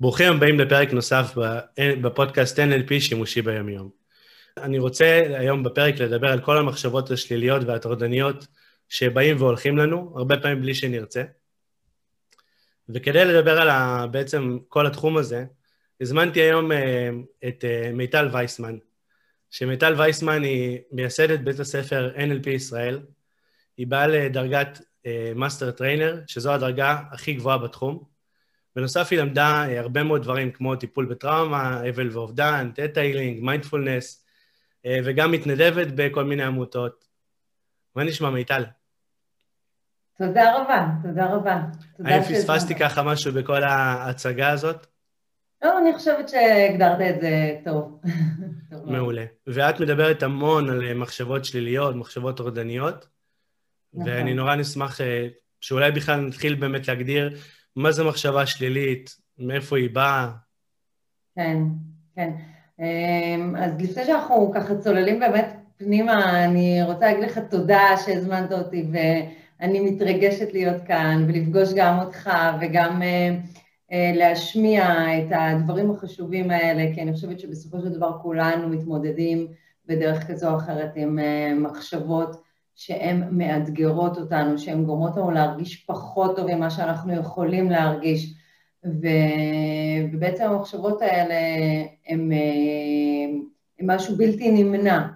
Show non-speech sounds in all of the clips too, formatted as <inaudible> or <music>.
ברוכים הבאים לפרק נוסף בפודקאסט NLP שימושי ביומיום. אני רוצה היום בפרק לדבר על כל המחשבות השליליות והטרדניות שבאים והולכים לנו, הרבה פעמים בלי שנרצה. וכדי לדבר על בעצם כל התחום הזה, הזמנתי היום אה, את אה, מיטל וייסמן, שמיטל וייסמן היא מייסדת בית הספר NLP ישראל, היא באה לדרגת master trainer, שזו הדרגה הכי גבוהה בתחום. בנוסף היא למדה הרבה מאוד דברים כמו טיפול בטראומה, אבל ואובדן, Theta Healing, מיינדפולנס, וגם מתנדבת בכל מיני עמותות. מה נשמע מיטל? תודה רבה, תודה רבה. האם פספסתי ככה משהו בכל ההצגה הזאת? לא, אני חושבת שהגדרת את זה טוב. <laughs> מעולה. ואת מדברת המון על מחשבות שליליות, מחשבות טורדניות, נכון. ואני נורא נשמח אה, שאולי בכלל נתחיל באמת להגדיר מה זה מחשבה שלילית, מאיפה היא באה. כן, כן. אמ, אז לפני שאנחנו ככה צוללים באמת פנימה, אני רוצה להגיד לך תודה שהזמנת אותי, ואני מתרגשת להיות כאן ולפגוש גם אותך וגם אה, אה, להשמיע את הדברים החשובים האלה, כי אני חושבת שבסופו של דבר כולנו מתמודדים בדרך כזו או אחרת עם מחשבות. שהן מאתגרות אותנו, שהן גורמות לנו להרגיש פחות טוב ממה שאנחנו יכולים להרגיש. ו... ובעצם המחשבות האלה הן משהו בלתי נמנע.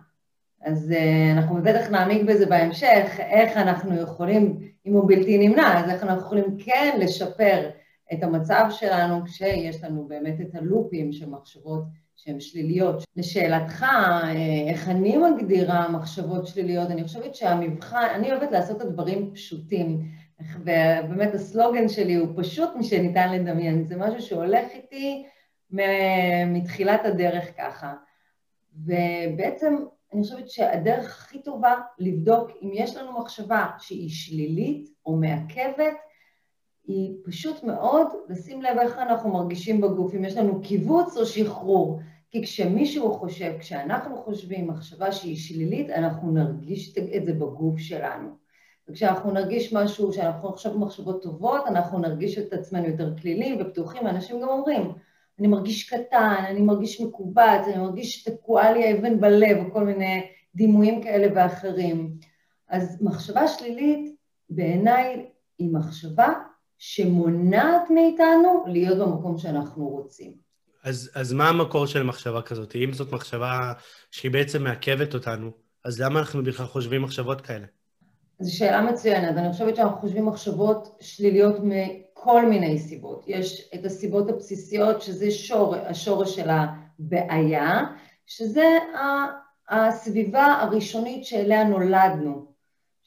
אז אה, אנחנו בטח נעמיק בזה בהמשך, איך אנחנו יכולים, אם הוא בלתי נמנע, אז איך אנחנו יכולים כן לשפר את המצב שלנו כשיש לנו באמת את הלופים של מחשבות שהן שליליות. לשאלתך, אה, איך אני מגדירה מחשבות שליליות, אני חושבת שהמבחן, אני אוהבת לעשות את הדברים פשוטים, ובאמת הסלוגן שלי הוא פשוט משניתן לדמיין, זה משהו שהולך איתי מתחילת הדרך ככה. ובעצם אני חושבת שהדרך הכי טובה לבדוק אם יש לנו מחשבה שהיא שלילית או מעכבת, היא פשוט מאוד לשים לב איך אנחנו מרגישים בגוף, אם יש לנו קיבוץ או שחרור. כי כשמישהו חושב, כשאנחנו חושבים מחשבה שהיא שלילית, אנחנו נרגיש את זה בגוף שלנו. וכשאנחנו נרגיש משהו, שאנחנו נחשוב מחשבות טובות, אנחנו נרגיש את עצמנו יותר כלילים ופתוחים, אנשים גם אומרים, אני מרגיש קטן, אני מרגיש מקובץ, אני מרגיש שתקועה לי האבן בלב, וכל מיני דימויים כאלה ואחרים. אז מחשבה שלילית, בעיניי, היא מחשבה שמונעת מאיתנו להיות במקום שאנחנו רוצים. אז, אז מה המקור של מחשבה כזאת? אם זאת מחשבה שהיא בעצם מעכבת אותנו, אז למה אנחנו בכלל חושבים מחשבות כאלה? זו שאלה מצוינת. אני חושבת שאנחנו חושבים מחשבות שליליות מכל מיני סיבות. יש את הסיבות הבסיסיות, שזה שור, השורש של הבעיה, שזה הסביבה הראשונית שאליה נולדנו.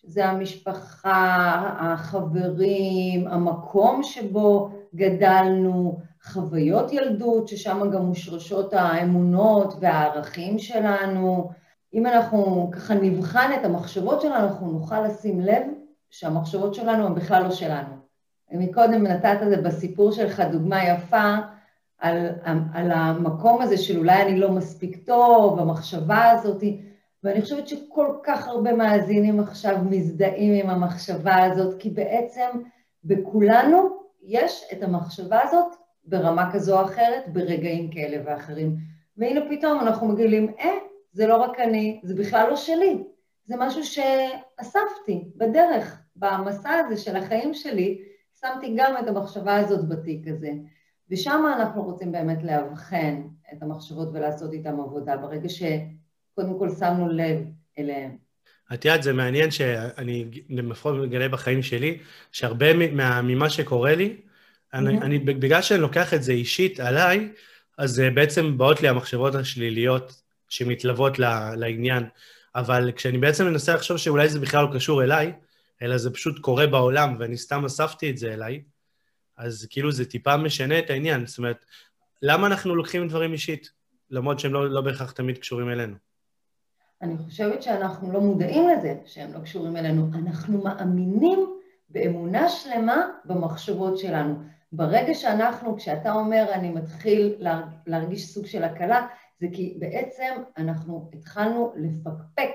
שזה המשפחה, החברים, המקום שבו גדלנו, חוויות ילדות, ששם גם מושרשות האמונות והערכים שלנו. אם אנחנו ככה נבחן את המחשבות שלנו, אנחנו נוכל לשים לב שהמחשבות שלנו הן בכלל לא שלנו. מקודם נתת את זה בסיפור שלך דוגמה יפה על, על המקום הזה של אולי אני לא מספיק טוב, המחשבה הזאת, ואני חושבת שכל כך הרבה מאזינים עכשיו מזדהים עם המחשבה הזאת, כי בעצם בכולנו יש את המחשבה הזאת ברמה כזו או אחרת, ברגעים כאלה ואחרים. והנה פתאום אנחנו מגלים, אה, זה לא רק אני, זה בכלל לא שלי, זה משהו שאספתי בדרך, במסע הזה של החיים שלי, שמתי גם את המחשבה הזאת בתיק הזה. ושם אנחנו רוצים באמת לאבחן את המחשבות ולעשות איתן עבודה, ברגע שקודם כל שמנו לב אליהן. את יודעת, זה מעניין שאני לפחות מגלה בחיים שלי, שהרבה ממה שקורה לי, אני, אני, בגלל שאני לוקח את זה אישית עליי, אז בעצם באות לי המחשבות השליליות שמתלוות לעניין. אבל כשאני בעצם מנסה לחשוב שאולי זה בכלל לא קשור אליי, אלא זה פשוט קורה בעולם, ואני סתם אספתי את זה אליי, אז כאילו זה טיפה משנה את העניין. זאת אומרת, למה אנחנו לוקחים דברים אישית, למרות שהם לא, לא בהכרח תמיד קשורים אלינו? אני חושבת שאנחנו לא מודעים לזה שהם לא קשורים אלינו. אנחנו מאמינים באמונה שלמה במחשבות שלנו. ברגע שאנחנו, כשאתה אומר אני מתחיל להרגיש סוג של הקלה, זה כי בעצם אנחנו התחלנו לפקפק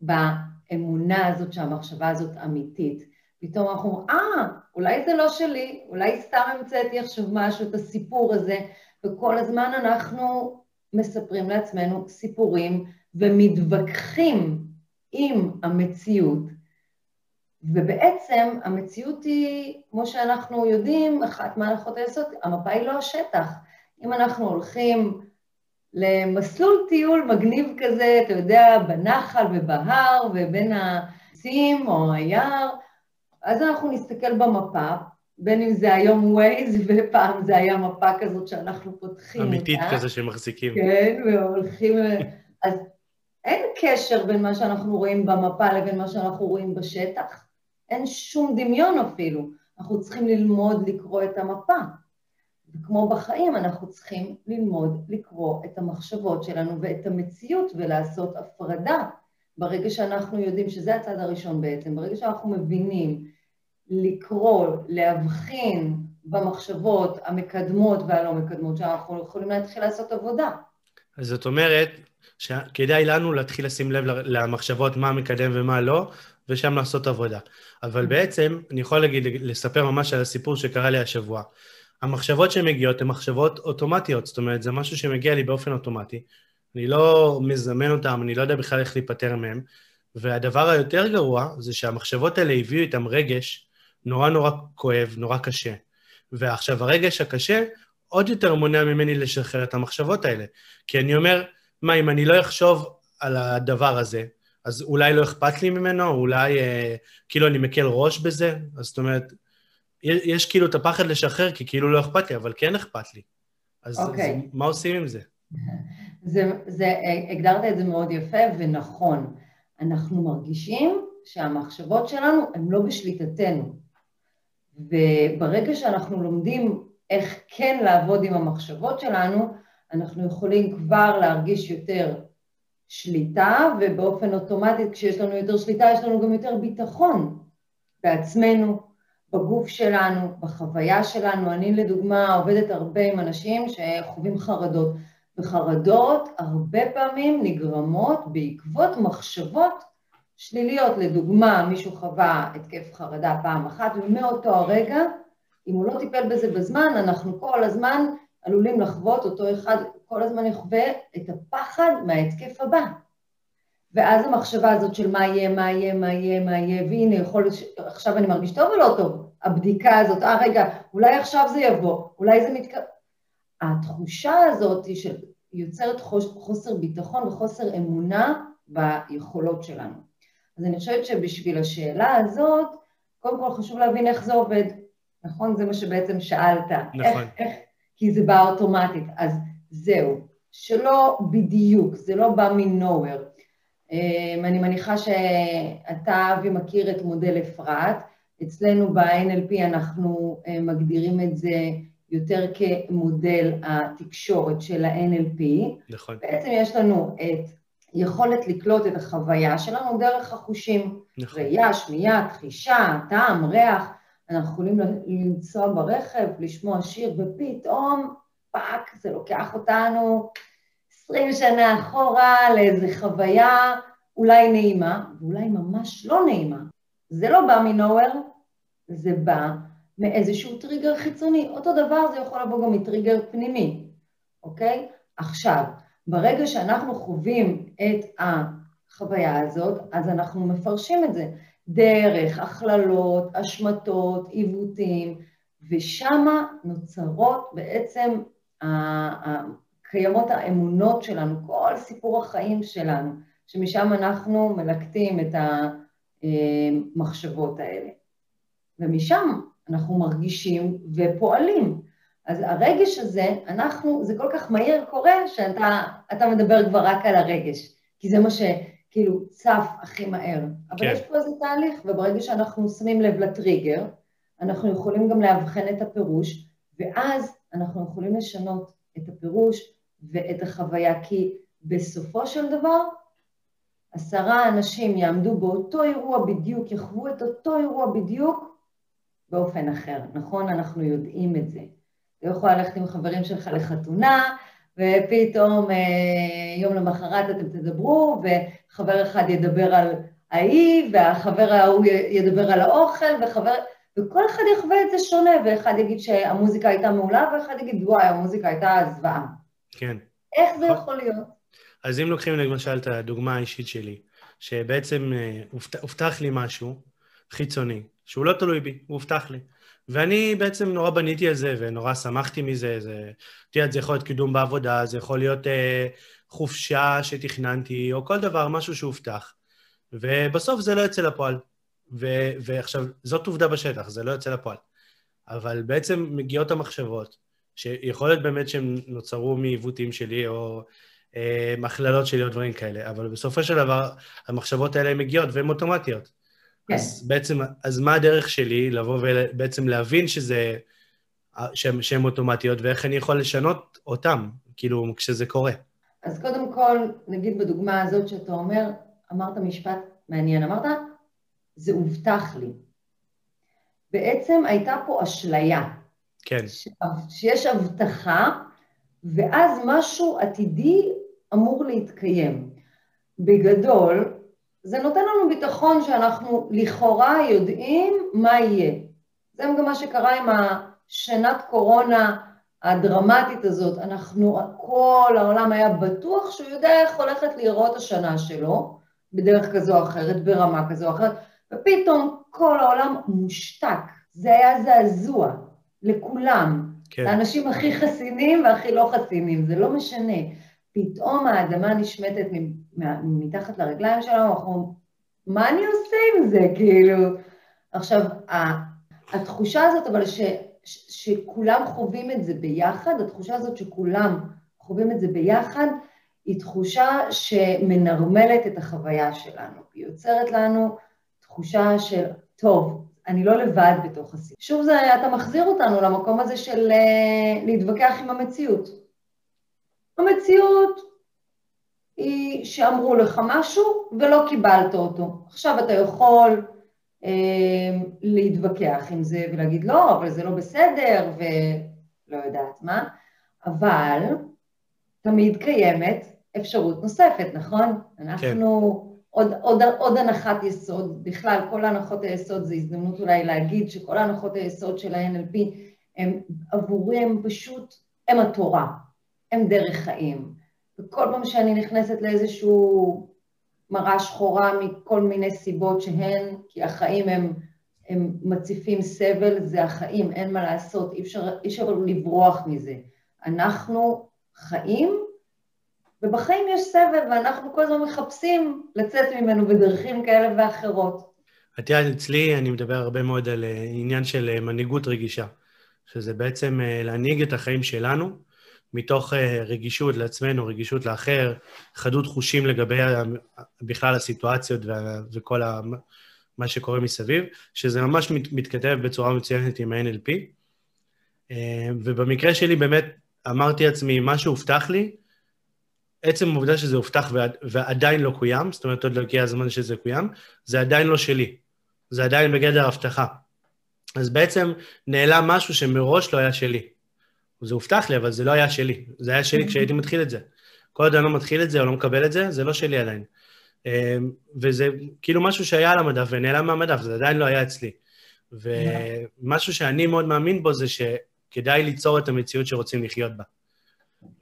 באמונה הזאת שהמחשבה הזאת אמיתית. פתאום אנחנו אומרים, אה, אולי זה לא שלי, אולי סתם המצאתי עכשיו משהו, את הסיפור הזה, וכל הזמן אנחנו מספרים לעצמנו סיפורים ומתווכחים עם המציאות, ובעצם המציאות היא, כמו שאנחנו יודעים, אחת מהנחות היסוד, המפה היא לא השטח. אם אנחנו הולכים למסלול טיול מגניב כזה, אתה יודע, בנחל ובהר ובין העצים או היער, אז אנחנו נסתכל במפה, בין אם זה היום ווייז, ופעם זה היה מפה כזאת שאנחנו פותחים אמיתית אותה. כזה שמחזיקים. כן, והולכים... אז אין קשר בין מה שאנחנו רואים במפה לבין מה שאנחנו רואים בשטח. אין שום דמיון אפילו. אנחנו צריכים ללמוד לקרוא את המפה. וכמו בחיים, אנחנו צריכים ללמוד לקרוא את המחשבות שלנו ואת המציאות ולעשות הפרדה. ברגע שאנחנו יודעים, שזה הצד הראשון בעצם, ברגע שאנחנו מבינים לקרוא, להבחין במחשבות המקדמות והלא מקדמות, שאנחנו יכולים להתחיל לעשות עבודה. אז זאת אומרת שכדאי לנו להתחיל לשים לב למחשבות מה מקדם ומה לא, ושם לעשות עבודה. אבל בעצם, אני יכול להגיד, לספר ממש על הסיפור שקרה לי השבוע. המחשבות שמגיעות הן מחשבות אוטומטיות, זאת אומרת, זה משהו שמגיע לי באופן אוטומטי. אני לא מזמן אותם, אני לא יודע בכלל איך להיפטר מהם. והדבר היותר גרוע זה שהמחשבות האלה הביאו איתם רגש נורא נורא כואב, נורא קשה. ועכשיו, הרגש הקשה עוד יותר מונע ממני לשחרר את המחשבות האלה. כי אני אומר, מה, אם אני לא אחשוב על הדבר הזה, אז אולי לא אכפת לי ממנו, אולי אה, כאילו אני מקל ראש בזה, אז זאת אומרת, יש כאילו את הפחד לשחרר, כי כאילו לא אכפת לי, אבל כן אכפת לי. אז, okay. אז אוקיי. מה עושים עם זה? <laughs> זה, זה? הגדרת את זה מאוד יפה ונכון. אנחנו מרגישים שהמחשבות שלנו הן לא בשליטתנו. וברגע שאנחנו לומדים איך כן לעבוד עם המחשבות שלנו, אנחנו יכולים כבר להרגיש יותר שליטה, ובאופן אוטומטי כשיש לנו יותר שליטה יש לנו גם יותר ביטחון בעצמנו, בגוף שלנו, בחוויה שלנו. אני לדוגמה עובדת הרבה עם אנשים שחווים חרדות, וחרדות הרבה פעמים נגרמות בעקבות מחשבות שליליות. לדוגמה, מישהו חווה התקף חרדה פעם אחת, ומאותו הרגע, אם הוא לא טיפל בזה בזמן, אנחנו כל הזמן עלולים לחוות אותו אחד, כל הזמן יחווה את הפחד מההתקף הבא. ואז המחשבה הזאת של מה יהיה, מה יהיה, מה יהיה, מה יהיה, והנה, יכול שעכשיו אני מרגיש טוב או לא טוב? הבדיקה הזאת, אה, רגע, אולי עכשיו זה יבוא, אולי זה מתק... התחושה הזאת של יוצרת חוסר ביטחון וחוסר אמונה ביכולות שלנו. אז אני חושבת שבשביל השאלה הזאת, קודם כל חשוב להבין איך זה עובד, נכון? זה מה שבעצם שאלת. נכון. איך, איך, כי זה בא אוטומטית. אז זהו, שלא בדיוק, זה לא בא מנוהר. אמ, אני מניחה שאתה, אבי, מכיר את מודל אפרת. אצלנו ב-NLP אנחנו אה, מגדירים את זה יותר כמודל התקשורת של ה-NLP. נכון. בעצם יש לנו את יכולת לקלוט את החוויה שלנו דרך החושים. נכון. ראייה, שמיעה, תחושה, טעם, ריח. אנחנו יכולים לנסוע ברכב, לשמוע שיר, ופתאום, fuck, זה לוקח אותנו 20 שנה אחורה לאיזו חוויה אולי נעימה, ואולי ממש לא נעימה. זה לא בא מנוהר, זה בא מאיזשהו טריגר חיצוני. אותו דבר זה יכול לבוא גם מטריגר פנימי, אוקיי? עכשיו, ברגע שאנחנו חווים את החוויה הזאת, אז אנחנו מפרשים את זה דרך הכללות, השמטות, עיוותים, ושמה נוצרות בעצם, קיימות האמונות שלנו, כל סיפור החיים שלנו, שמשם אנחנו מלקטים את המחשבות האלה. ומשם אנחנו מרגישים ופועלים. אז הרגש הזה, אנחנו, זה כל כך מהיר קורה שאתה מדבר כבר רק על הרגש, כי זה מה שכאילו צף הכי מהר. אבל כן. יש פה איזה תהליך, וברגע שאנחנו שמים לב לטריגר, אנחנו יכולים גם לאבחן את הפירוש, ואז אנחנו יכולים לשנות את הפירוש ואת החוויה, כי בסופו של דבר, עשרה אנשים יעמדו באותו אירוע בדיוק, יחוו את אותו אירוע בדיוק באופן אחר. נכון? אנחנו יודעים את זה. אתה יכול ללכת עם חברים שלך לחתונה, ופתאום אה, יום למחרת אתם תדברו, וחבר אחד ידבר על, ההיא, והחבר ההוא ידבר על האוכל, וחבר... וכל אחד יחווה את זה שונה, ואחד יגיד שהמוזיקה הייתה מעולה, ואחד יגיד, וואי, המוזיקה הייתה זוועה. כן. איך זה יכול להיות? אז אם לוקחים למשל את הדוגמה האישית שלי, שבעצם אה, הובטח לי משהו חיצוני, שהוא לא תלוי בי, הוא הובטח לי. ואני בעצם נורא בניתי על זה, ונורא שמחתי מזה, זה, את יודעת, זה יכול להיות קידום בעבודה, זה יכול להיות אה, חופשה שתכננתי, או כל דבר, משהו שהובטח. ובסוף זה לא יוצא לפועל. ו, ועכשיו, זאת עובדה בשטח, זה לא יוצא לפועל. אבל בעצם מגיעות המחשבות, שיכול להיות באמת שהן נוצרו מעיוותים שלי, או אה, הכללות שלי, או דברים כאלה, אבל בסופו של דבר, המחשבות האלה מגיעות והן אוטומטיות. כן. אז בעצם, אז מה הדרך שלי לבוא ובעצם להבין שזה, שהן אוטומטיות, ואיך אני יכול לשנות אותן, כאילו, כשזה קורה? אז קודם כל, נגיד בדוגמה הזאת שאתה אומר, אמרת משפט מעניין, אמרת, זה הובטח לי. בעצם הייתה פה אשליה. כן. שיש הבטחה, ואז משהו עתידי אמור להתקיים. בגדול, זה נותן לנו ביטחון שאנחנו לכאורה יודעים מה יהיה. זה גם מה שקרה עם השנת קורונה הדרמטית הזאת. אנחנו, כל העולם היה בטוח שהוא יודע איך הולכת להיראות השנה שלו, בדרך כזו או אחרת, ברמה כזו או אחרת, ופתאום כל העולם מושתק. זה היה זעזוע לכולם. כן. לאנשים הכי חסינים והכי לא חסינים, זה לא משנה. פתאום האדמה נשמטת מתחת לרגליים שלנו, אנחנו, מה אני עושה עם זה, כאילו? עכשיו, התחושה הזאת, אבל ש, ש, שכולם חווים את זה ביחד, התחושה הזאת שכולם חווים את זה ביחד, היא תחושה שמנרמלת את החוויה שלנו. היא יוצרת לנו תחושה של, טוב, אני לא לבד בתוך הסיפור. שוב, זה, אתה מחזיר אותנו למקום הזה של uh, להתווכח עם המציאות. המציאות היא שאמרו לך משהו ולא קיבלת אותו. עכשיו אתה יכול אה, להתווכח עם זה ולהגיד לא, אבל זה לא בסדר ולא יודעת מה, אבל תמיד קיימת אפשרות נוספת, נכון? כן. אנחנו... עוד, עוד, עוד הנחת יסוד, בכלל כל הנחות היסוד זה הזדמנות אולי להגיד שכל הנחות היסוד של ה-NLP הם עבורי הם פשוט, הם התורה, הם דרך חיים. וכל פעם שאני נכנסת לאיזשהו מראה שחורה מכל מיני סיבות שהן, כי החיים הם, הם מציפים סבל, זה החיים, אין מה לעשות, אי אפשר, אי אפשר לברוח מזה. אנחנו חיים, ובחיים יש סבל, ואנחנו כל הזמן מחפשים לצאת ממנו בדרכים כאלה ואחרות. את יודעת, אצלי אני מדבר הרבה מאוד על אה, עניין של אה, מנהיגות רגישה, שזה בעצם אה, להנהיג את החיים שלנו, מתוך אה, רגישות לעצמנו, רגישות לאחר, חדות חושים לגבי בכלל הסיטואציות וכל מה שקורה מסביב, שזה ממש מתכתב בצורה מצוינת עם ה-NLP. אה, ובמקרה שלי באמת אמרתי לעצמי, מה שהובטח לי, עצם העובדה שזה הובטח ועדיין לא קוים, זאת אומרת, עוד לא הגיע הזמן שזה קוים, זה עדיין לא שלי. זה עדיין בגדר הבטחה. אז בעצם נעלם משהו שמראש לא היה שלי. זה הובטח לי, אבל זה לא היה שלי. זה היה שלי כשהייתי מתחיל את זה. כל עוד אני לא מתחיל את זה או לא מקבל את זה, זה לא שלי עדיין. אמ, וזה כאילו משהו שהיה על המדף ונעלם מהמדף, זה עדיין לא היה אצלי. ומשהו שאני מאוד מאמין בו זה שכדאי ליצור את המציאות שרוצים לחיות בה.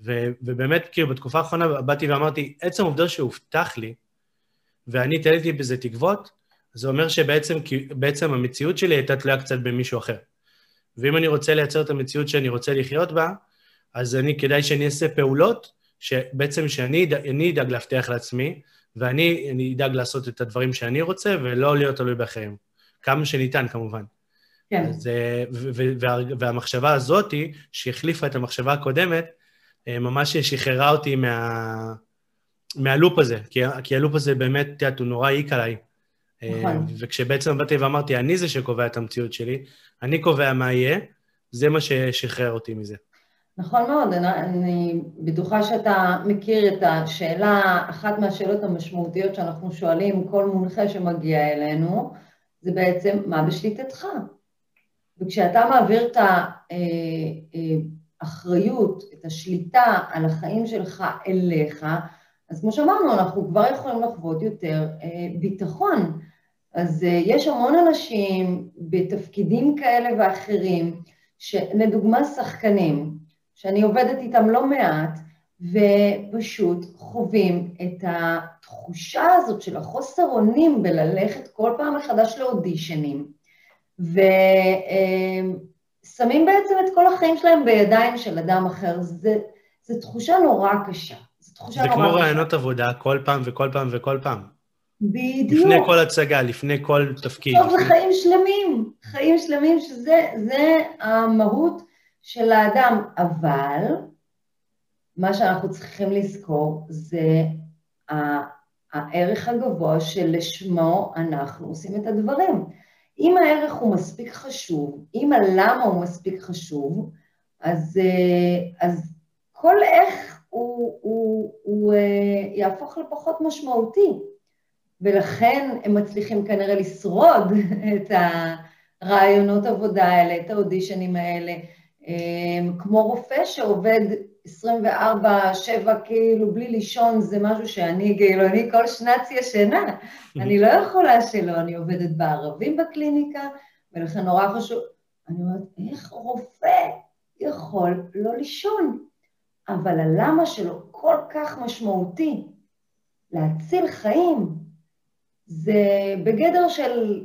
ו- ובאמת, כאילו, בתקופה האחרונה באתי ואמרתי, עצם העובדה שהובטח לי, ואני תליתי בזה תקוות, זה אומר שבעצם המציאות שלי הייתה תלויה קצת במישהו אחר. ואם אני רוצה לייצר את המציאות שאני רוצה לחיות בה, אז אני, כדאי שאני אעשה פעולות, שבעצם שאני אני אדאג להבטיח לעצמי, ואני אדאג לעשות את הדברים שאני רוצה, ולא להיות תלוי באחרים. כמה שניתן, כמובן. כן. אז, אה, וה, והמחשבה הזאתי, שהחליפה את המחשבה הקודמת, אה, ממש שחררה אותי מה, מהלופ הזה, כי, כי הלופ הזה באמת, את יודעת, הוא נורא העיק עליי. נכון. אה, וכשבעצם באתי ואמרתי, אני זה שקובע את המציאות שלי, אני קובע מה יהיה, זה מה ששחרר אותי מזה. נכון מאוד, אני, אני בטוחה שאתה מכיר את השאלה, אחת מהשאלות המשמעותיות שאנחנו שואלים כל מונחה שמגיע אלינו, זה בעצם מה בשליטתך. וכשאתה מעביר את האחריות, אה, אה, את השליטה על החיים שלך אליך, אז כמו שאמרנו, אנחנו כבר יכולים לחוות יותר ביטחון. אז אה, יש המון אנשים בתפקידים כאלה ואחרים, לדוגמה שחקנים, שאני עובדת איתם לא מעט, ופשוט חווים את התחושה הזאת של החוסר אונים בללכת כל פעם מחדש לאודישנים, ושמים בעצם את כל החיים שלהם בידיים של אדם אחר. זו תחושה נורא קשה. זו תחושה נורא קשה. זה כמו רעיונות עבודה כל פעם וכל פעם וכל פעם. בדיוק. לפני כל הצגה, לפני כל תפקיד. טוב, זה חיים שלמים, חיים שלמים שזה המהות של האדם, אבל מה שאנחנו צריכים לזכור זה הערך הגבוה שלשמו אנחנו עושים את הדברים. אם הערך הוא מספיק חשוב, אם הלמה הוא מספיק חשוב, אז, אה, אז כל איך הוא, הוא, הוא אה, יהפוך לפחות משמעותי. ולכן הם מצליחים כנראה לשרוד <laughs> את הרעיונות עבודה האלה, את האודישנים האלה, אה, כמו רופא שעובד 24-7 כאילו בלי לישון, זה משהו שאני כאילו, אני כל שנץ ישנה, <laughs> אני לא יכולה שלא, אני עובדת בערבים בקליניקה, ולכן נורא חשוב, אני אומרת, איך רופא יכול לא לישון? אבל הלמה שלו כל כך משמעותי, להציל חיים, זה בגדר של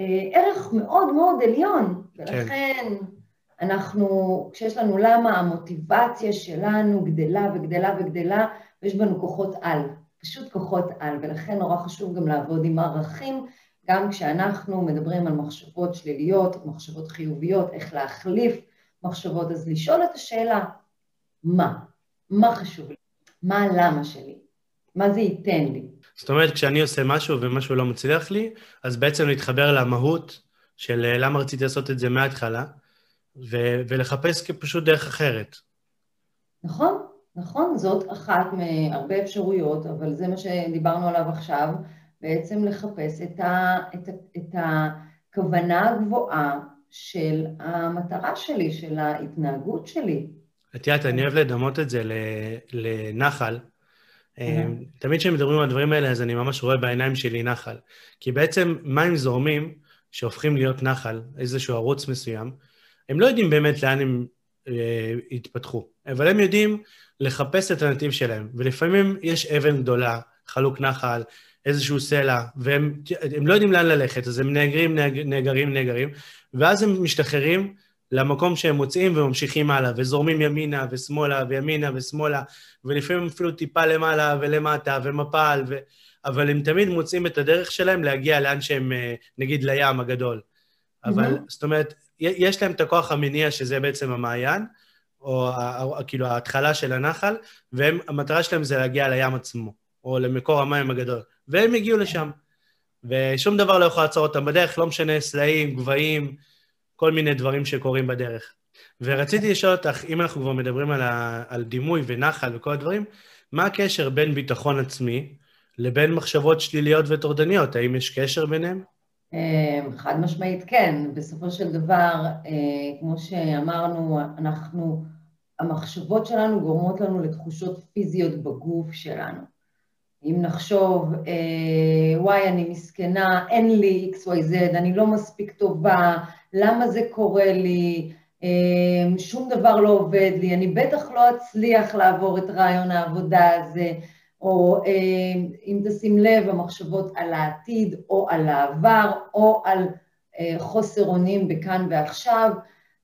אה, ערך מאוד מאוד עליון, כן. ולכן... כן. אנחנו, כשיש לנו למה, המוטיבציה שלנו גדלה וגדלה וגדלה, ויש בנו כוחות על, פשוט כוחות על, ולכן נורא חשוב גם לעבוד עם ערכים, גם כשאנחנו מדברים על מחשבות שליליות, מחשבות חיוביות, איך להחליף מחשבות, אז לשאול את השאלה, מה? מה חשוב לי? מה הלמה שלי? מה זה ייתן לי? זאת אומרת, כשאני עושה משהו ומשהו לא מצליח לי, אז בעצם להתחבר למהות של אה, למה רציתי לעשות את זה מההתחלה, ו- ולחפש פשוט דרך אחרת. נכון, נכון, זאת אחת מהרבה אפשרויות, אבל זה מה שדיברנו עליו עכשיו, בעצם לחפש את, ה- את, ה- את הכוונה הגבוהה של המטרה שלי, של ההתנהגות שלי. את יודעת, אני אוהב לדמות את זה לנחל. תמיד כשהם מדברים על הדברים האלה, אז אני ממש רואה בעיניים שלי נחל. כי בעצם מים זורמים, שהופכים להיות נחל, איזשהו ערוץ מסוים, הם לא יודעים באמת לאן הם אה, יתפתחו, אבל הם יודעים לחפש את הנתיב שלהם, ולפעמים יש אבן גדולה, חלוק נחל, איזשהו סלע, והם לא יודעים לאן ללכת, אז הם נאגרים, נאגרים, נאגרים, ואז הם משתחררים למקום שהם מוצאים וממשיכים הלאה, וזורמים ימינה ושמאלה וימינה ושמאלה, ולפעמים אפילו טיפה למעלה ולמטה ומפל, ו... אבל הם תמיד מוצאים את הדרך שלהם להגיע לאן שהם, אה, נגיד לים הגדול. אבל, mm-hmm. זאת אומרת, יש להם את הכוח המניע, שזה בעצם המעיין, או כאילו ההתחלה של הנחל, והמטרה שלהם זה להגיע לים עצמו, או למקור המים הגדול. והם הגיעו לשם. ושום דבר לא יכול לעצור אותם בדרך, לא משנה סלעים, גבהים, כל מיני דברים שקורים בדרך. ורציתי לשאול אותך, אם אנחנו כבר מדברים על, ה, על דימוי ונחל וכל הדברים, מה הקשר בין ביטחון עצמי לבין מחשבות שליליות וטורדניות? האם יש קשר ביניהם? אמ, חד משמעית כן, בסופו של דבר, אה, כמו שאמרנו, אנחנו, המחשבות שלנו גורמות לנו לתחושות פיזיות בגוף שלנו. אם נחשוב, אה, וואי, אני מסכנה, אין לי XYZ, אני לא מספיק טובה, למה זה קורה לי, אמ, שום דבר לא עובד לי, אני בטח לא אצליח לעבור את רעיון העבודה הזה, או אה, אם תשים לב, המחשבות על העתיד, או על העבר, או על אה, חוסר אונים בכאן ועכשיו,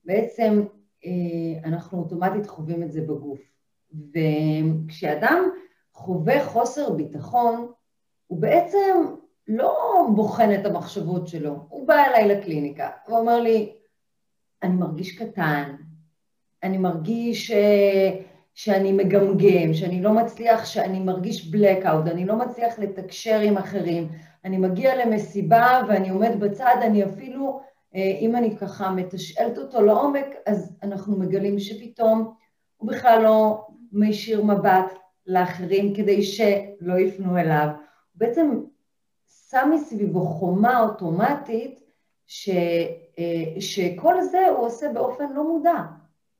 בעצם אה, אנחנו אוטומטית חווים את זה בגוף. וכשאדם חווה חוסר ביטחון, הוא בעצם לא בוחן את המחשבות שלו, הוא בא אליי לקליניקה ואומר לי, אני מרגיש קטן, אני מרגיש שאני מגמגם, שאני לא מצליח, שאני מרגיש blackout, אני לא מצליח לתקשר עם אחרים, אני מגיע למסיבה ואני עומד בצד, אני אפילו, אה, אם אני ככה מתשאלת אותו לעומק, אז אנחנו מגלים שפתאום הוא בכלל לא מישיר מבט לאחרים כדי שלא יפנו אליו. הוא בעצם שם מסביבו חומה אוטומטית ש, אה, שכל זה הוא עושה באופן לא מודע.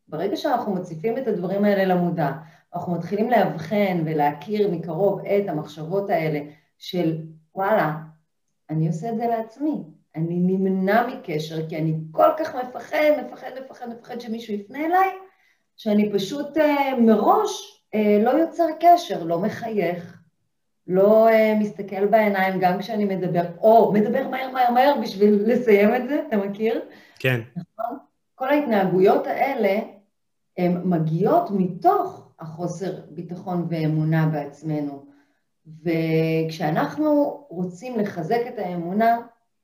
ברגע שאנחנו מציפים את הדברים האלה למודע, אנחנו מתחילים לאבחן ולהכיר מקרוב את המחשבות האלה של וואלה, אני עושה את זה לעצמי, אני נמנע מקשר כי אני כל כך מפחד, מפחד, מפחד, מפחד שמישהו יפנה אליי, שאני פשוט אה, מראש אה, לא יוצר קשר, לא מחייך, לא אה, מסתכל בעיניים גם כשאני מדבר, או מדבר מהר מהר מהר בשביל לסיים את זה, אתה מכיר? כן. נכון? כל ההתנהגויות האלה, הן מגיעות מתוך החוסר ביטחון ואמונה בעצמנו. וכשאנחנו רוצים לחזק את האמונה,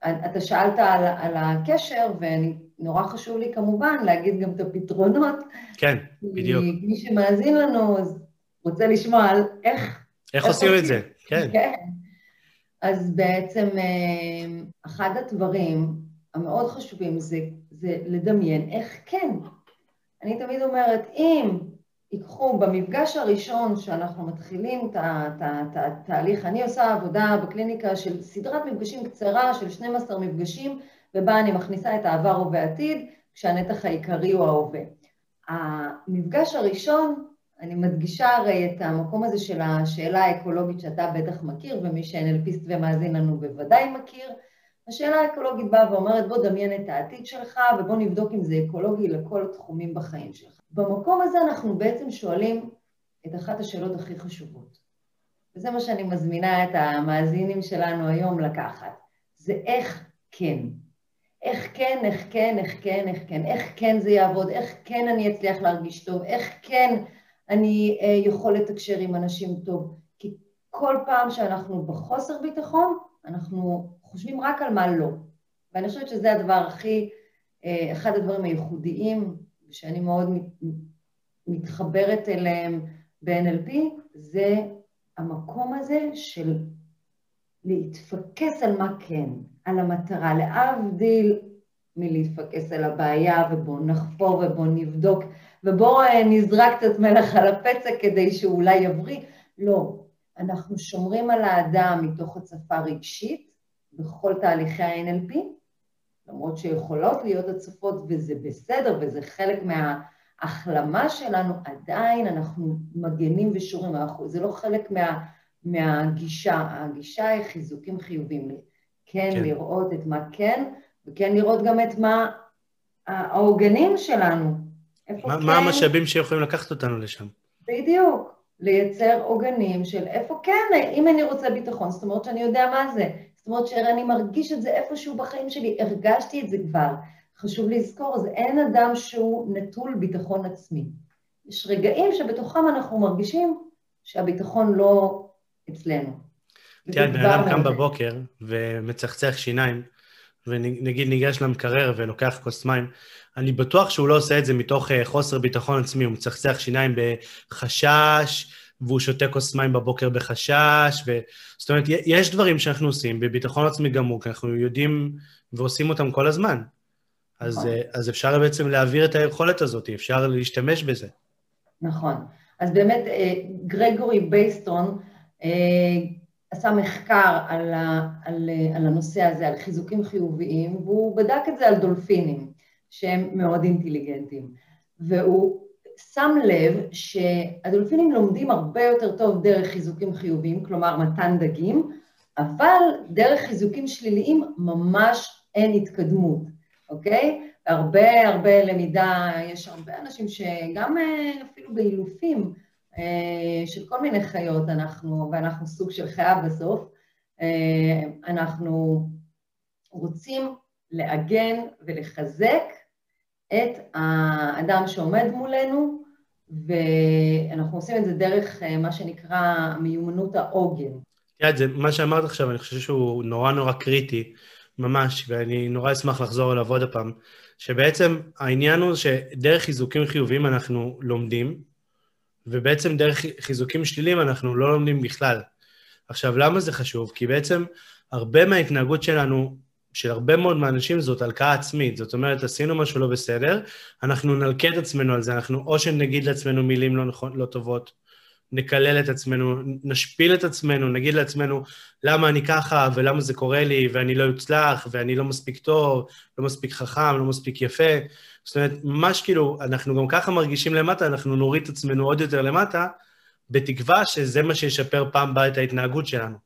אתה שאלת על, על הקשר, ונורא חשוב לי כמובן להגיד גם את הפתרונות. כן, בדיוק. מי שמאזין לנו, אז רוצה לשמוע על איך... איך עושים את זה, כן. <laughs> כן. אז בעצם אה, אחד הדברים המאוד חשובים זה, זה לדמיין איך כן. אני תמיד אומרת, אם ייקחו במפגש הראשון שאנחנו מתחילים את התהליך, אני עושה עבודה בקליניקה של סדרת מפגשים קצרה של 12 מפגשים, ובה אני מכניסה את העבר ובעתיד, כשהנתח העיקרי הוא ההווה. המפגש הראשון, אני מדגישה הרי את המקום הזה של השאלה האקולוגית שאתה בטח מכיר, ומי שאנלפיסט ומאזין לנו בוודאי מכיר, השאלה האקולוגית באה ואומרת, בוא דמיין את העתיד שלך ובוא נבדוק אם זה אקולוגי לכל התחומים בחיים שלך. במקום הזה אנחנו בעצם שואלים את אחת השאלות הכי חשובות. וזה מה שאני מזמינה את המאזינים שלנו היום לקחת. זה איך כן. איך כן, איך כן, איך כן, איך כן, איך כן זה יעבוד, איך כן אני אצליח להרגיש טוב, איך כן אני אה, יכול לתקשר עם אנשים טוב. כי כל פעם שאנחנו בחוסר ביטחון, אנחנו חושבים רק על מה לא. ואני חושבת שזה הדבר הכי, אה, אחד הדברים הייחודיים, שאני מאוד מתחברת אליהם ב-NLP, זה המקום הזה של להתפקס על מה כן, על המטרה, להבדיל מלהתפקס על הבעיה ובואו נחפור ובואו נבדוק ובואו אה, נזרק קצת מלח על הפצע כדי שאולי יבריא. לא, אנחנו שומרים על האדם מתוך הצפה רגשית, בכל תהליכי ה-NLP, למרות שיכולות להיות הצפות וזה בסדר וזה חלק מההחלמה שלנו, עדיין אנחנו מגנים ושורים, אנחנו, זה לא חלק מה, מהגישה, הגישה היא חיזוקים חיוביים, כן, כן. לראות את מה כן, וכן לראות גם את מה העוגנים שלנו. מה, כן, מה המשאבים שיכולים לקחת אותנו לשם? בדיוק, לייצר עוגנים של איפה כן, אם אני רוצה ביטחון, זאת אומרת שאני יודע מה זה, זאת אומרת שאני מרגיש את זה איפשהו בחיים שלי, הרגשתי את זה כבר. חשוב לזכור, זה אין אדם שהוא נטול ביטחון עצמי. יש רגעים שבתוכם אנחנו מרגישים שהביטחון לא אצלנו. תראה, בן אדם קם בבוקר ומצחצח שיניים, ונגיד ניגש למקרר ולוקח כוס מים, אני בטוח שהוא לא עושה את זה מתוך אה, חוסר ביטחון עצמי, הוא מצחצח שיניים בחשש, והוא שותה כוס מים בבוקר בחשש, ו... זאת אומרת, יש דברים שאנחנו עושים בביטחון עצמי גמור, כי אנחנו יודעים ועושים אותם כל הזמן. אז, נכון. אה, אז אפשר בעצם להעביר את היכולת הזאת, אפשר להשתמש בזה. נכון. אז באמת, אה, גרגורי בייסטון עשה מחקר על, ה, על, על הנושא הזה, על חיזוקים חיוביים, והוא בדק את זה על דולפינים, שהם מאוד אינטליגנטים. והוא שם לב שהדולפינים לומדים הרבה יותר טוב דרך חיזוקים חיוביים, כלומר מתן דגים, אבל דרך חיזוקים שליליים ממש אין התקדמות, אוקיי? הרבה הרבה למידה, יש הרבה אנשים שגם אה, אפילו באילופים של כל מיני חיות אנחנו, ואנחנו סוג של חיה בסוף, אה, אנחנו רוצים לעגן ולחזק את האדם שעומד מולנו, ואנחנו עושים את זה דרך אה, מה שנקרא מיומנות העוגן. תראה, זה, מה שאמרת עכשיו, אני חושב שהוא נורא נורא קריטי, ממש, ואני נורא אשמח לחזור אליו עוד הפעם, שבעצם העניין הוא שדרך חיזוקים חיוביים אנחנו לומדים, ובעצם דרך חיזוקים שליליים אנחנו לא לומדים בכלל. עכשיו, למה זה חשוב? כי בעצם הרבה מההתנהגות שלנו של הרבה מאוד מהאנשים זאת הלקאה עצמית. זאת אומרת, עשינו משהו לא בסדר, אנחנו נלקה את עצמנו על זה, אנחנו או שנגיד לעצמנו מילים לא, נכון, לא טובות, נקלל את עצמנו, נשפיל את עצמנו, נגיד לעצמנו למה אני ככה ולמה זה קורה לי ואני לא אצלח ואני לא מספיק טוב, לא מספיק חכם, לא מספיק יפה. זאת אומרת, ממש כאילו, אנחנו גם ככה מרגישים למטה, אנחנו נוריד את עצמנו עוד יותר למטה, בתקווה שזה מה שישפר פעם הבאה את ההתנהגות שלנו.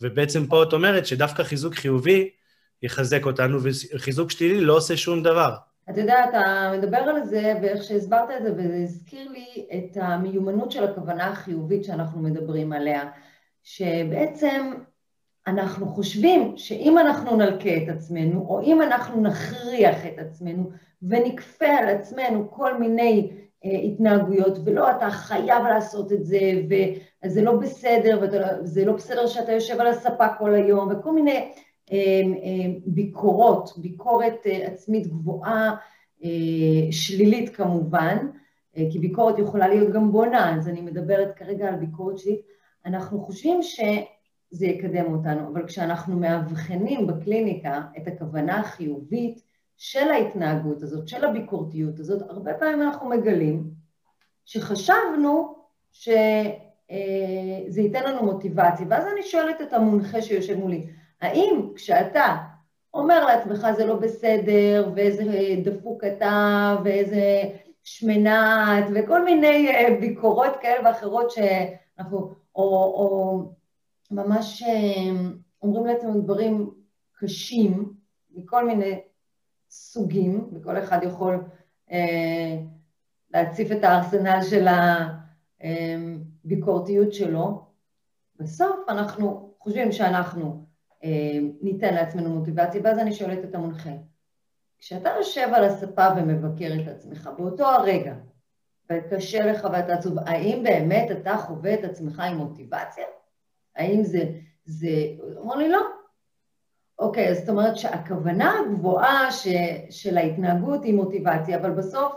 ובעצם פה את אומרת שדווקא חיזוק חיובי יחזק אותנו, וחיזוק שלילי לא עושה שום דבר. אתה יודע, אתה מדבר על זה, ואיך שהסברת את זה, וזה הזכיר לי את המיומנות של הכוונה החיובית שאנחנו מדברים עליה, שבעצם אנחנו חושבים שאם אנחנו נלקה את עצמנו, או אם אנחנו נכריח את עצמנו ונכפה על עצמנו כל מיני אה, התנהגויות, ולא, אתה חייב לעשות את זה, וזה לא בסדר, וזה לא בסדר שאתה יושב על הספה כל היום, וכל מיני ביקורות, ביקורת אה, עצמית גבוהה, שלילית כמובן, כי ביקורת יכולה להיות גם בונה, אז אני מדברת כרגע על ביקורת שלילית. אנחנו חושבים שזה יקדם אותנו, אבל כשאנחנו מאבחנים בקליניקה את הכוונה החיובית של ההתנהגות הזאת, של הביקורתיות הזאת, הרבה פעמים אנחנו מגלים שחשבנו שזה ייתן לנו מוטיבציה, ואז אני שואלת את המונחה שיושב מולי, האם כשאתה אומר לעצמך זה לא בסדר, ואיזה דפוק אתה, ואיזה שמנת, וכל מיני אה, ביקורות כאלה ואחרות שאנחנו, או, או ממש אה, אומרים לעצמנו דברים קשים, מכל מיני סוגים, וכל אחד יכול אה, להציף את הארסנל של הביקורתיות שלו, בסוף אנחנו חושבים שאנחנו אה, ניתן לעצמנו מוטיבציה, ואז אני שואלת את המונחה, כשאתה יושב על הספה ומבקר את עצמך, באותו הרגע, וקשה לך ואתה עצוב, האם באמת אתה חווה את עצמך עם מוטיבציה? האם זה, זה, אומר לי לא. אוקיי, זאת אומרת שהכוונה הגבוהה ש, של ההתנהגות היא מוטיבציה, אבל בסוף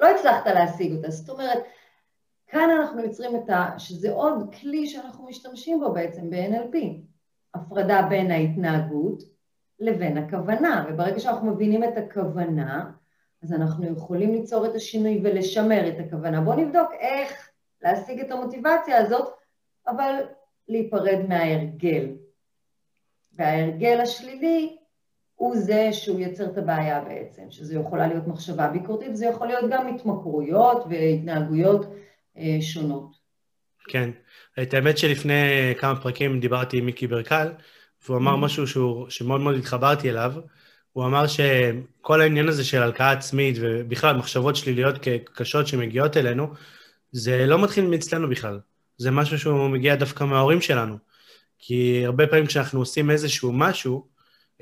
לא הצלחת להשיג אותה. זאת אומרת, כאן אנחנו יוצרים את ה... שזה עוד כלי שאנחנו משתמשים בו בעצם ב-NLP. הפרדה בין ההתנהגות לבין הכוונה, וברגע שאנחנו מבינים את הכוונה, אז אנחנו יכולים ליצור את השינוי ולשמר את הכוונה. בואו נבדוק איך להשיג את המוטיבציה הזאת, אבל להיפרד מההרגל. וההרגל השלילי הוא זה שהוא יוצר את הבעיה בעצם, שזה יכולה להיות מחשבה ביקורתית, זה יכול להיות גם התמכרויות והתנהגויות אה, שונות. כן. את האמת שלפני כמה פרקים דיברתי עם מיקי ברקל, והוא אמר mm-hmm. משהו שהוא, שמאוד מאוד התחברתי אליו. הוא אמר שכל העניין הזה של הלקאה עצמית, ובכלל מחשבות שליליות קשות שמגיעות אלינו, זה לא מתחיל מאצלנו בכלל. זה משהו שהוא מגיע דווקא מההורים שלנו. כי הרבה פעמים כשאנחנו עושים איזשהו משהו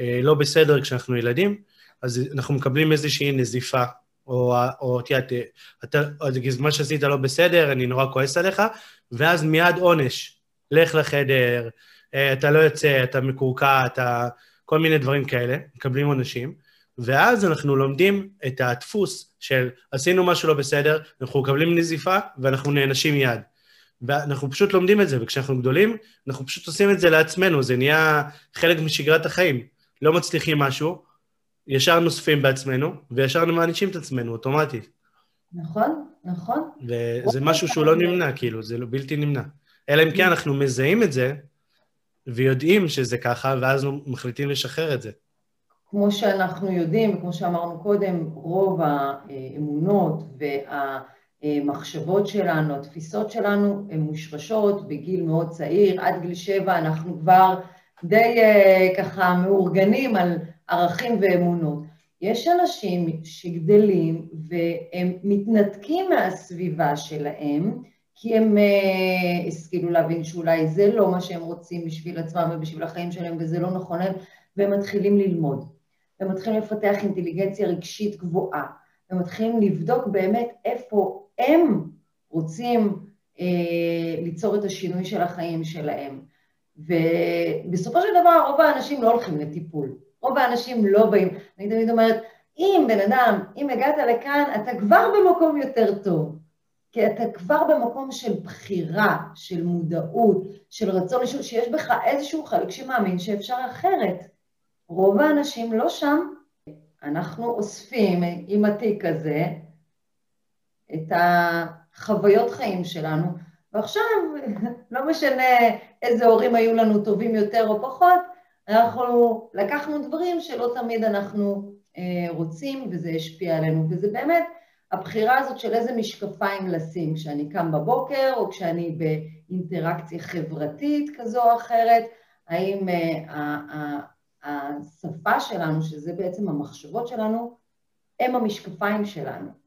אה, לא בסדר כשאנחנו ילדים, אז אנחנו מקבלים איזושהי נזיפה או, או תראה, אתה, מה שעשית לא בסדר, אני נורא כועס עליך, ואז מיד עונש, לך לחדר, אה, אתה לא יוצא, אתה מקורקע, אתה... כל מיני דברים כאלה, מקבלים עונשים, ואז אנחנו לומדים את הדפוס של עשינו משהו לא בסדר, אנחנו מקבלים נזיפה ואנחנו נענשים מיד. ואנחנו פשוט לומדים את זה, וכשאנחנו גדולים, אנחנו פשוט עושים את זה לעצמנו, זה נהיה חלק משגרת החיים. לא מצליחים משהו, ישר נוספים בעצמנו, וישר מענישים את עצמנו אוטומטית. נכון, נכון. וזה משהו שהוא לא נמנע, כאילו, זה לא בלתי נמנע. אלא אם כן אנחנו מזהים את זה, ויודעים שזה ככה, ואז מחליטים לשחרר את זה. כמו שאנחנו יודעים, וכמו שאמרנו קודם, רוב האמונות והמחשבות שלנו, התפיסות שלנו, הן מושרשות בגיל מאוד צעיר, עד גיל שבע אנחנו כבר די אה, ככה מאורגנים על ערכים ואמונות. יש אנשים שגדלים והם מתנתקים מהסביבה שלהם, כי הם uh, השכילו להבין שאולי זה לא מה שהם רוצים בשביל עצמם ובשביל החיים שלהם וזה לא נכון להם, והם מתחילים ללמוד. הם מתחילים לפתח אינטליגנציה רגשית גבוהה, הם מתחילים לבדוק באמת איפה הם רוצים uh, ליצור את השינוי של החיים שלהם. ובסופו של דבר רוב האנשים לא הולכים לטיפול. רוב האנשים לא באים. אני תמיד אומרת, אם בן אדם, אם הגעת לכאן, אתה כבר במקום יותר טוב. כי אתה כבר במקום של בחירה, של מודעות, של רצון לשאול, שיש בך איזשהו חלק שמאמין שאפשר אחרת. רוב האנשים לא שם. אנחנו אוספים עם התיק הזה את החוויות חיים שלנו, ועכשיו, לא משנה איזה הורים היו לנו טובים יותר או פחות, אנחנו לקחנו דברים שלא תמיד אנחנו אה, רוצים, וזה השפיע עלינו. וזה באמת הבחירה הזאת של איזה משקפיים לשים, כשאני קם בבוקר, או כשאני באינטראקציה חברתית כזו או אחרת, האם אה, השפה שלנו, שזה בעצם המחשבות שלנו, הם המשקפיים שלנו.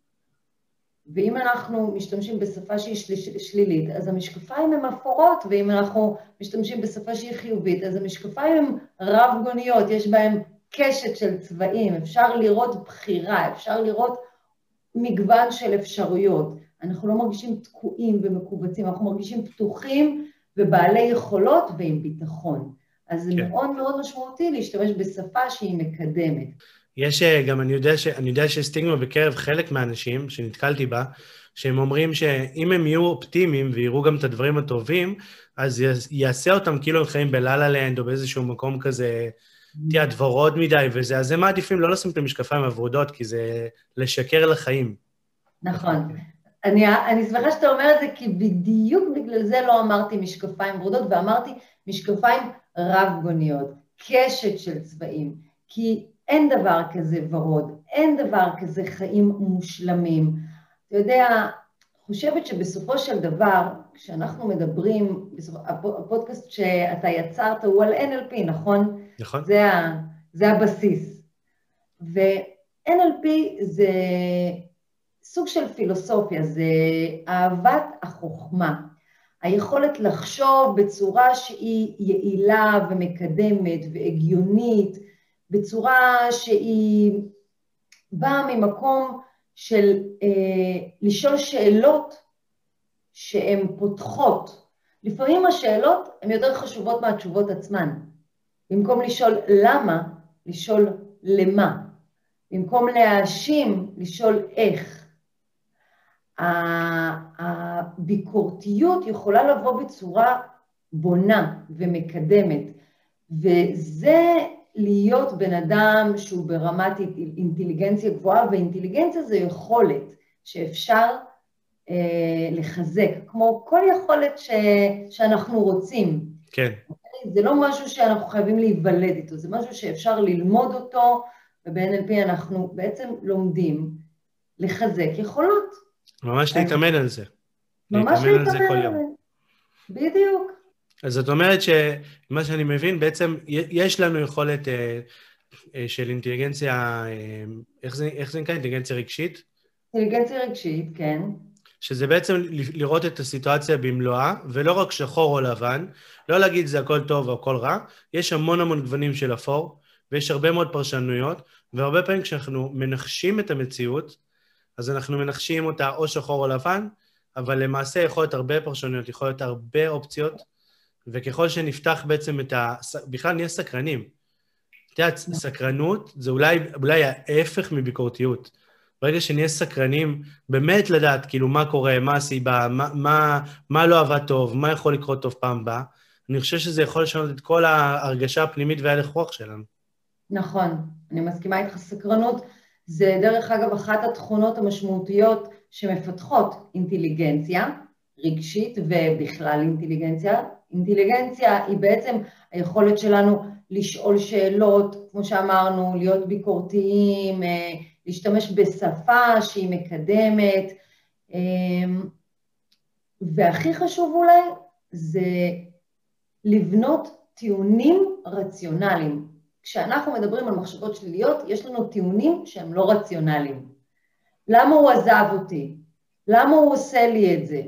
ואם אנחנו משתמשים בשפה שהיא שלילית, אז המשקפיים הן אפורות, ואם אנחנו משתמשים בשפה שהיא חיובית, אז המשקפיים הן רב-גוניות, יש בהן קשת של צבעים, אפשר לראות בחירה, אפשר לראות מגוון של אפשרויות. אנחנו לא מרגישים תקועים ומכווצים, אנחנו מרגישים פתוחים ובעלי יכולות ועם ביטחון. אז זה כן. מאוד מאוד משמעותי להשתמש בשפה שהיא מקדמת. יש אה, גם, אני יודע, ש, אני יודע שיש סטיגמה בקרב חלק מהאנשים שנתקלתי בה, שהם אומרים שאם הם יהיו אופטימיים ויראו גם את הדברים הטובים, אז יעשה אותם כאילו הם חיים בלה לנד או באיזשהו מקום כזה, תהיה הדברות מדי וזה, אז הם מעדיפים לא לשים את המשקפיים הוורודות, כי זה לשקר לחיים. נכון. אני, אני שמחה שאתה אומר את זה, כי בדיוק בגלל זה לא אמרתי משקפיים ורודות, ואמרתי משקפיים רב-גוניות, קשת של צבעים. כי אין דבר כזה ורוד, אין דבר כזה חיים מושלמים. אתה יודע, חושבת שבסופו של דבר, כשאנחנו מדברים, הפודקאסט שאתה יצרת הוא על NLP, נכון? נכון. זה, ה, זה הבסיס. ו-NLP זה סוג של פילוסופיה, זה אהבת החוכמה. היכולת לחשוב בצורה שהיא יעילה ומקדמת והגיונית, בצורה שהיא באה ממקום של אה, לשאול שאלות שהן פותחות. לפעמים השאלות הן יותר חשובות מהתשובות עצמן. במקום לשאול למה, לשאול למה. במקום להאשים, לשאול איך. הביקורתיות יכולה לבוא בצורה בונה ומקדמת, וזה להיות בן אדם שהוא ברמת אינטליגנציה גבוהה, ואינטליגנציה זה יכולת שאפשר אה, לחזק, כמו כל יכולת ש, שאנחנו רוצים. כן. זה לא משהו שאנחנו חייבים להיוולד איתו, זה משהו שאפשר ללמוד אותו, וב-NLP אנחנו בעצם לומדים לחזק יכולות. ממש להתאמן על זה. ממש להתאמן על זה כל יום. בדיוק. אז זאת אומרת שמה שאני מבין, בעצם יש לנו יכולת אה, אה, של אינטליגנציה, אה, איך זה, איך זה נקרא? אינטליגנציה רגשית? אינטליגנציה רגשית, כן. שזה בעצם לראות את הסיטואציה במלואה, ולא רק שחור או לבן, לא להגיד זה הכל טוב או הכל רע, יש המון המון גוונים של אפור, ויש הרבה מאוד פרשנויות, והרבה פעמים כשאנחנו מנחשים את המציאות, אז אנחנו מנחשים אותה או שחור או לבן, אבל למעשה יכול להיות הרבה פרשנויות, יכול להיות הרבה אופציות, וככל שנפתח בעצם את ה... בכלל נהיה סקרנים. את יודעת, סקרנות זה אולי, אולי ההפך מביקורתיות. ברגע שנהיה סקרנים, באמת לדעת כאילו מה קורה, מה הסיבה, מה, מה, מה לא עבד טוב, מה יכול לקרות טוב פעם הבאה, אני חושב שזה יכול לשנות את כל ההרגשה הפנימית וההלך רוח שלנו. נכון, אני מסכימה איתך. סקרנות זה דרך אגב אחת התכונות המשמעותיות שמפתחות אינטליגנציה רגשית ובכלל אינטליגנציה. אינטליגנציה היא בעצם היכולת שלנו לשאול שאלות, כמו שאמרנו, להיות ביקורתיים, אה, להשתמש בשפה שהיא מקדמת, אמ, והכי חשוב אולי זה לבנות טיעונים רציונליים. כשאנחנו מדברים על מחשבות שליליות, יש לנו טיעונים שהם לא רציונליים. למה הוא עזב אותי? למה הוא עושה לי את זה?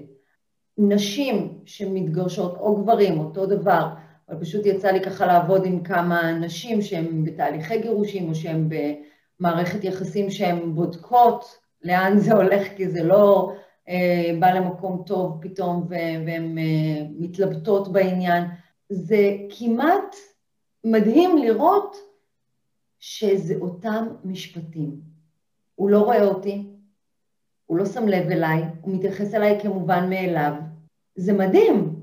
נשים שמתגרשות, או גברים, אותו דבר, אבל פשוט יצא לי ככה לעבוד עם כמה נשים שהן בתהליכי גירושים, או שהן במערכת יחסים שהן בודקות לאן זה הולך, כי זה לא אה, בא למקום טוב פתאום, והן אה, מתלבטות בעניין. זה כמעט מדהים לראות שזה אותם משפטים. הוא לא רואה אותי, הוא לא שם לב אליי, הוא מתייחס אליי כמובן מאליו. זה מדהים.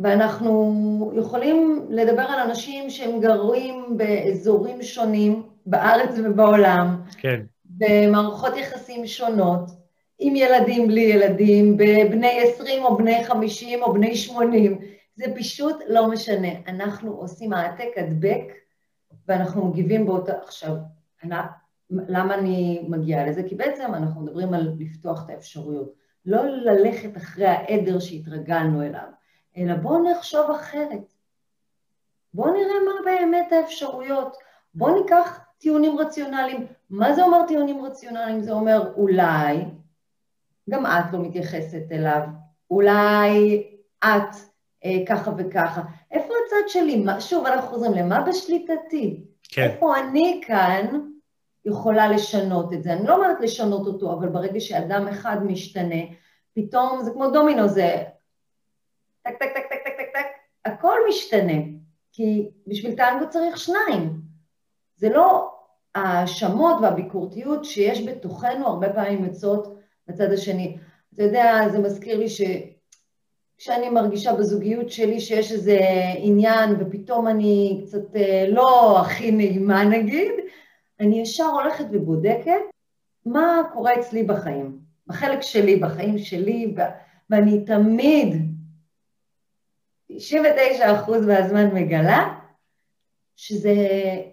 ואנחנו יכולים לדבר על אנשים שהם גרים באזורים שונים בארץ ובעולם, כן. במערכות יחסים שונות, עם ילדים, בלי ילדים, בבני 20 או בני 50 או בני 80, זה פשוט לא משנה. אנחנו עושים העתק הדבק ואנחנו מגיבים באותה... עכשיו, אני, למה אני מגיעה לזה? כי בעצם אנחנו מדברים על לפתוח את האפשרויות. לא ללכת אחרי העדר שהתרגלנו אליו, אלא בואו נחשוב אחרת. בואו נראה מה באמת האפשרויות. בואו ניקח טיעונים רציונליים. מה זה אומר טיעונים רציונליים? זה אומר אולי גם את לא מתייחסת אליו, אולי את אה, ככה וככה. איפה הצד שלי? מה, שוב, אנחנו חוזרים למה בשליטתי? כן. איפה אני כאן יכולה לשנות את זה? אני לא אומרת לשנות אותו, אבל ברגע שאדם אחד משתנה, פתאום זה כמו דומינו, זה טק, טק, טק, טק, טק, טק, טק, הכל משתנה, כי בשביל טנגו צריך שניים. זה לא ההאשמות והביקורתיות שיש בתוכנו הרבה פעמים יוצאות לצד השני. אתה יודע, זה מזכיר לי שכשאני מרגישה בזוגיות שלי שיש איזה עניין ופתאום אני קצת אה, לא הכי נעימה נגיד, אני ישר הולכת ובודקת מה קורה אצלי בחיים, בחלק שלי, בחיים שלי, ואני תמיד, 99% מהזמן מגלה שזה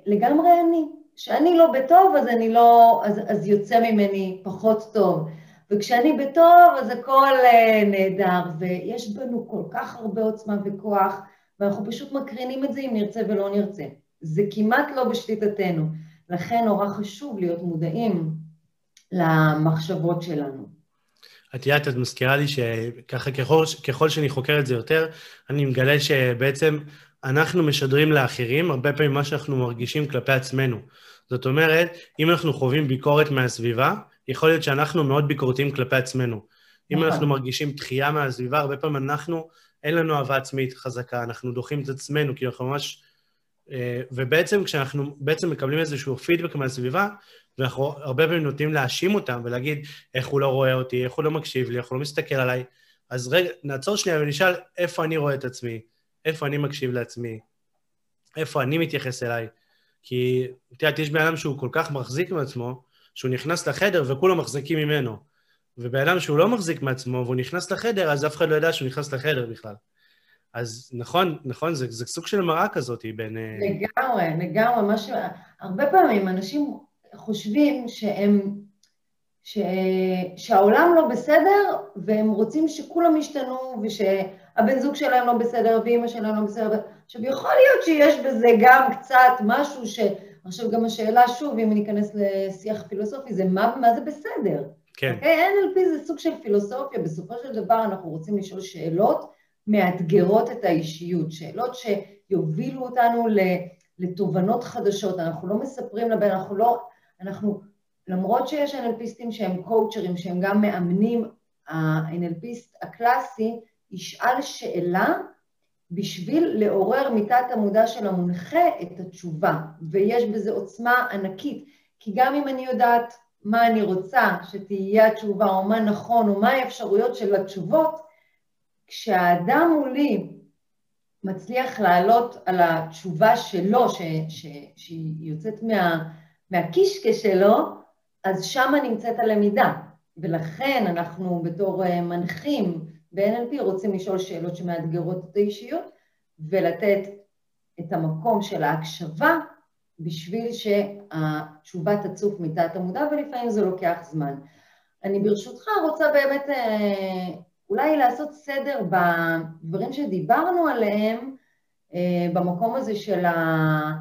לגמרי אני. כשאני לא בטוב, אז אני לא, אז, אז יוצא ממני פחות טוב. וכשאני בטוב, אז הכל uh, נהדר, ויש בנו כל כך הרבה עוצמה וכוח, ואנחנו פשוט מקרינים את זה אם נרצה ולא נרצה. זה כמעט לא בשליטתנו. לכן נורא חשוב להיות מודעים למחשבות שלנו. את יודעת, את מזכירה לי שככה ככל, ככל שאני חוקר את זה יותר, אני מגלה שבעצם אנחנו משדרים לאחרים הרבה פעמים מה שאנחנו מרגישים כלפי עצמנו. זאת אומרת, אם אנחנו חווים ביקורת מהסביבה, יכול להיות שאנחנו מאוד ביקורתיים כלפי עצמנו. אם נכון. אנחנו מרגישים דחייה מהסביבה, הרבה פעמים אנחנו, אין לנו אהבה עצמית חזקה, אנחנו דוחים את עצמנו, כי אנחנו ממש... אה, ובעצם כשאנחנו בעצם מקבלים איזשהו פידבק מהסביבה, ואנחנו הרבה פעמים נוטים להאשים אותם ולהגיד איך הוא לא רואה אותי, איך הוא לא מקשיב לי, איך הוא לא מסתכל עליי, אז רגע, נעצור שנייה ונשאל איפה אני רואה את עצמי, איפה אני מקשיב לעצמי, איפה אני מתייחס אליי. כי, את יודעת, יש בן אדם שהוא כל כך מחזיק מעצמו, שהוא נכנס לחדר וכולם מחזיקים ממנו. ובן אדם שהוא לא מחזיק מעצמו והוא נכנס לחדר, אז אף אחד לא יודע שהוא נכנס לחדר בכלל. אז נכון, נכון, זה, זה סוג של מראה כזאת בין... אה, לגמרי, לגמרי. משהו... הרבה פעמים אנשים חושבים שהם... ש... שהעולם לא בסדר, והם רוצים שכולם ישתנו, ושהבן זוג שלהם לא בסדר, ואימא שלהם לא בסדר. עכשיו, יכול להיות שיש בזה גם קצת משהו ש... עכשיו גם השאלה, שוב, אם אני אכנס לשיח פילוסופי, זה מה, מה זה בסדר? כן. Okay, אוקיי? NLP זה סוג של פילוסופיה, בסופו של דבר אנחנו רוצים לשאול שאלות מאתגרות את האישיות, שאלות שיובילו אותנו לתובנות חדשות, אנחנו לא מספרים לבן, אנחנו לא, אנחנו, למרות שיש NLPיסטים שהם קואוצ'רים, שהם גם מאמנים, ה-NLPיסט הקלאסי ישאל שאלה בשביל לעורר מתת המודע של המונחה את התשובה, ויש בזה עוצמה ענקית, כי גם אם אני יודעת מה אני רוצה שתהיה התשובה, או מה נכון, או מה האפשרויות של התשובות, כשהאדם מולי מצליח לעלות על התשובה שלו, ש, ש, שהיא יוצאת מה, מהקישקע שלו, אז שם נמצאת הלמידה. ולכן אנחנו בתור אה, מנחים ב-NLP רוצים לשאול שאלות שמאתגרות את האישיות ולתת את המקום של ההקשבה בשביל שהתשובה תצוף מתת המודע, ולפעמים זה לוקח זמן. אני ברשותך רוצה באמת אה, אולי לעשות סדר בדברים שדיברנו עליהם, אה, במקום הזה של, ה,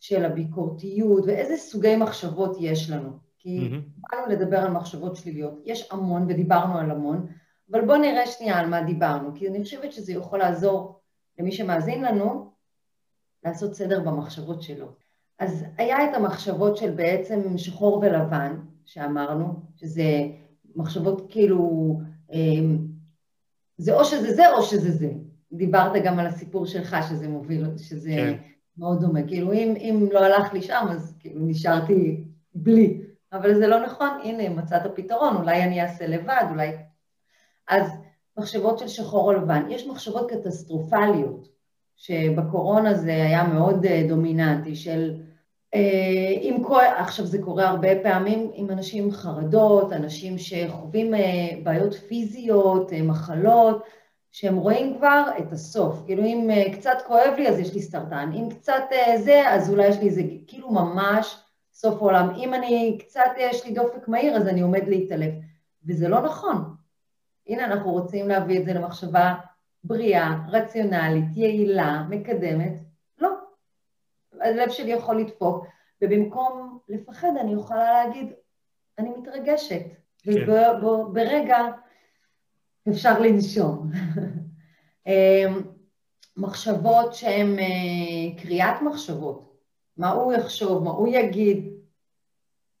של הביקורתיות, ואיזה סוגי מחשבות יש לנו. כי mm-hmm. באנו לדבר על מחשבות שליליות, יש המון ודיברנו על המון, אבל בואו נראה שנייה על מה דיברנו, כי אני חושבת שזה יכול לעזור למי שמאזין לנו לעשות סדר במחשבות שלו. אז היה את המחשבות של בעצם שחור ולבן, שאמרנו, שזה מחשבות כאילו, אמ, זה או שזה זה או שזה זה. דיברת גם על הסיפור שלך, שזה מוביל, שזה כן. מאוד דומה. כאילו, אם, אם לא הלך לי שם, אז כאילו נשארתי בלי. אבל זה לא נכון, הנה, מצאת פתרון, אולי אני אעשה לבד, אולי אז מחשבות של שחור או לבן. יש מחשבות קטסטרופליות, שבקורונה זה היה מאוד אה, דומיננטי, של אם כל, עכשיו זה קורה הרבה פעמים עם אנשים עם חרדות, אנשים שחווים בעיות פיזיות, מחלות, שהם רואים כבר את הסוף. כאילו אם קצת כואב לי אז יש לי סרטן, אם קצת זה אז אולי יש לי איזה, כאילו ממש סוף העולם. אם אני קצת יש לי דופק מהיר אז אני עומד להתעלף. וזה לא נכון. הנה אנחנו רוצים להביא את זה למחשבה בריאה, רציונלית, יעילה, מקדמת. הלב שלי יכול לדפוק, ובמקום לפחד אני יכולה להגיד, אני מתרגשת. כן. וברגע אפשר לנשום. <laughs> אמ, מחשבות שהן אה, קריאת מחשבות, מה הוא יחשוב, מה הוא יגיד,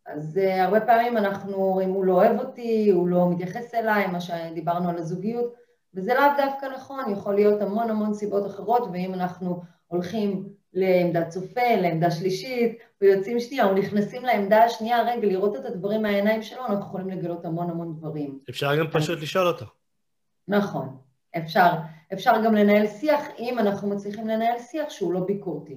אז uh, הרבה פעמים אנחנו, אם הוא לא אוהב אותי, הוא לא מתייחס אליי, מה שדיברנו על הזוגיות, וזה לאו דווקא נכון, יכול להיות המון המון סיבות אחרות, ואם אנחנו הולכים לעמדת צופה, לעמדה שלישית, ויוצאים שנייה, או נכנסים לעמדה השנייה, רגע, לראות את הדברים מהעיניים שלו, אנחנו יכולים לגלות המון המון דברים. אפשר גם פשוט לשאול אותו. נכון, אפשר. אפשר גם לנהל שיח, אם אנחנו מצליחים לנהל שיח שהוא לא ביקורתי.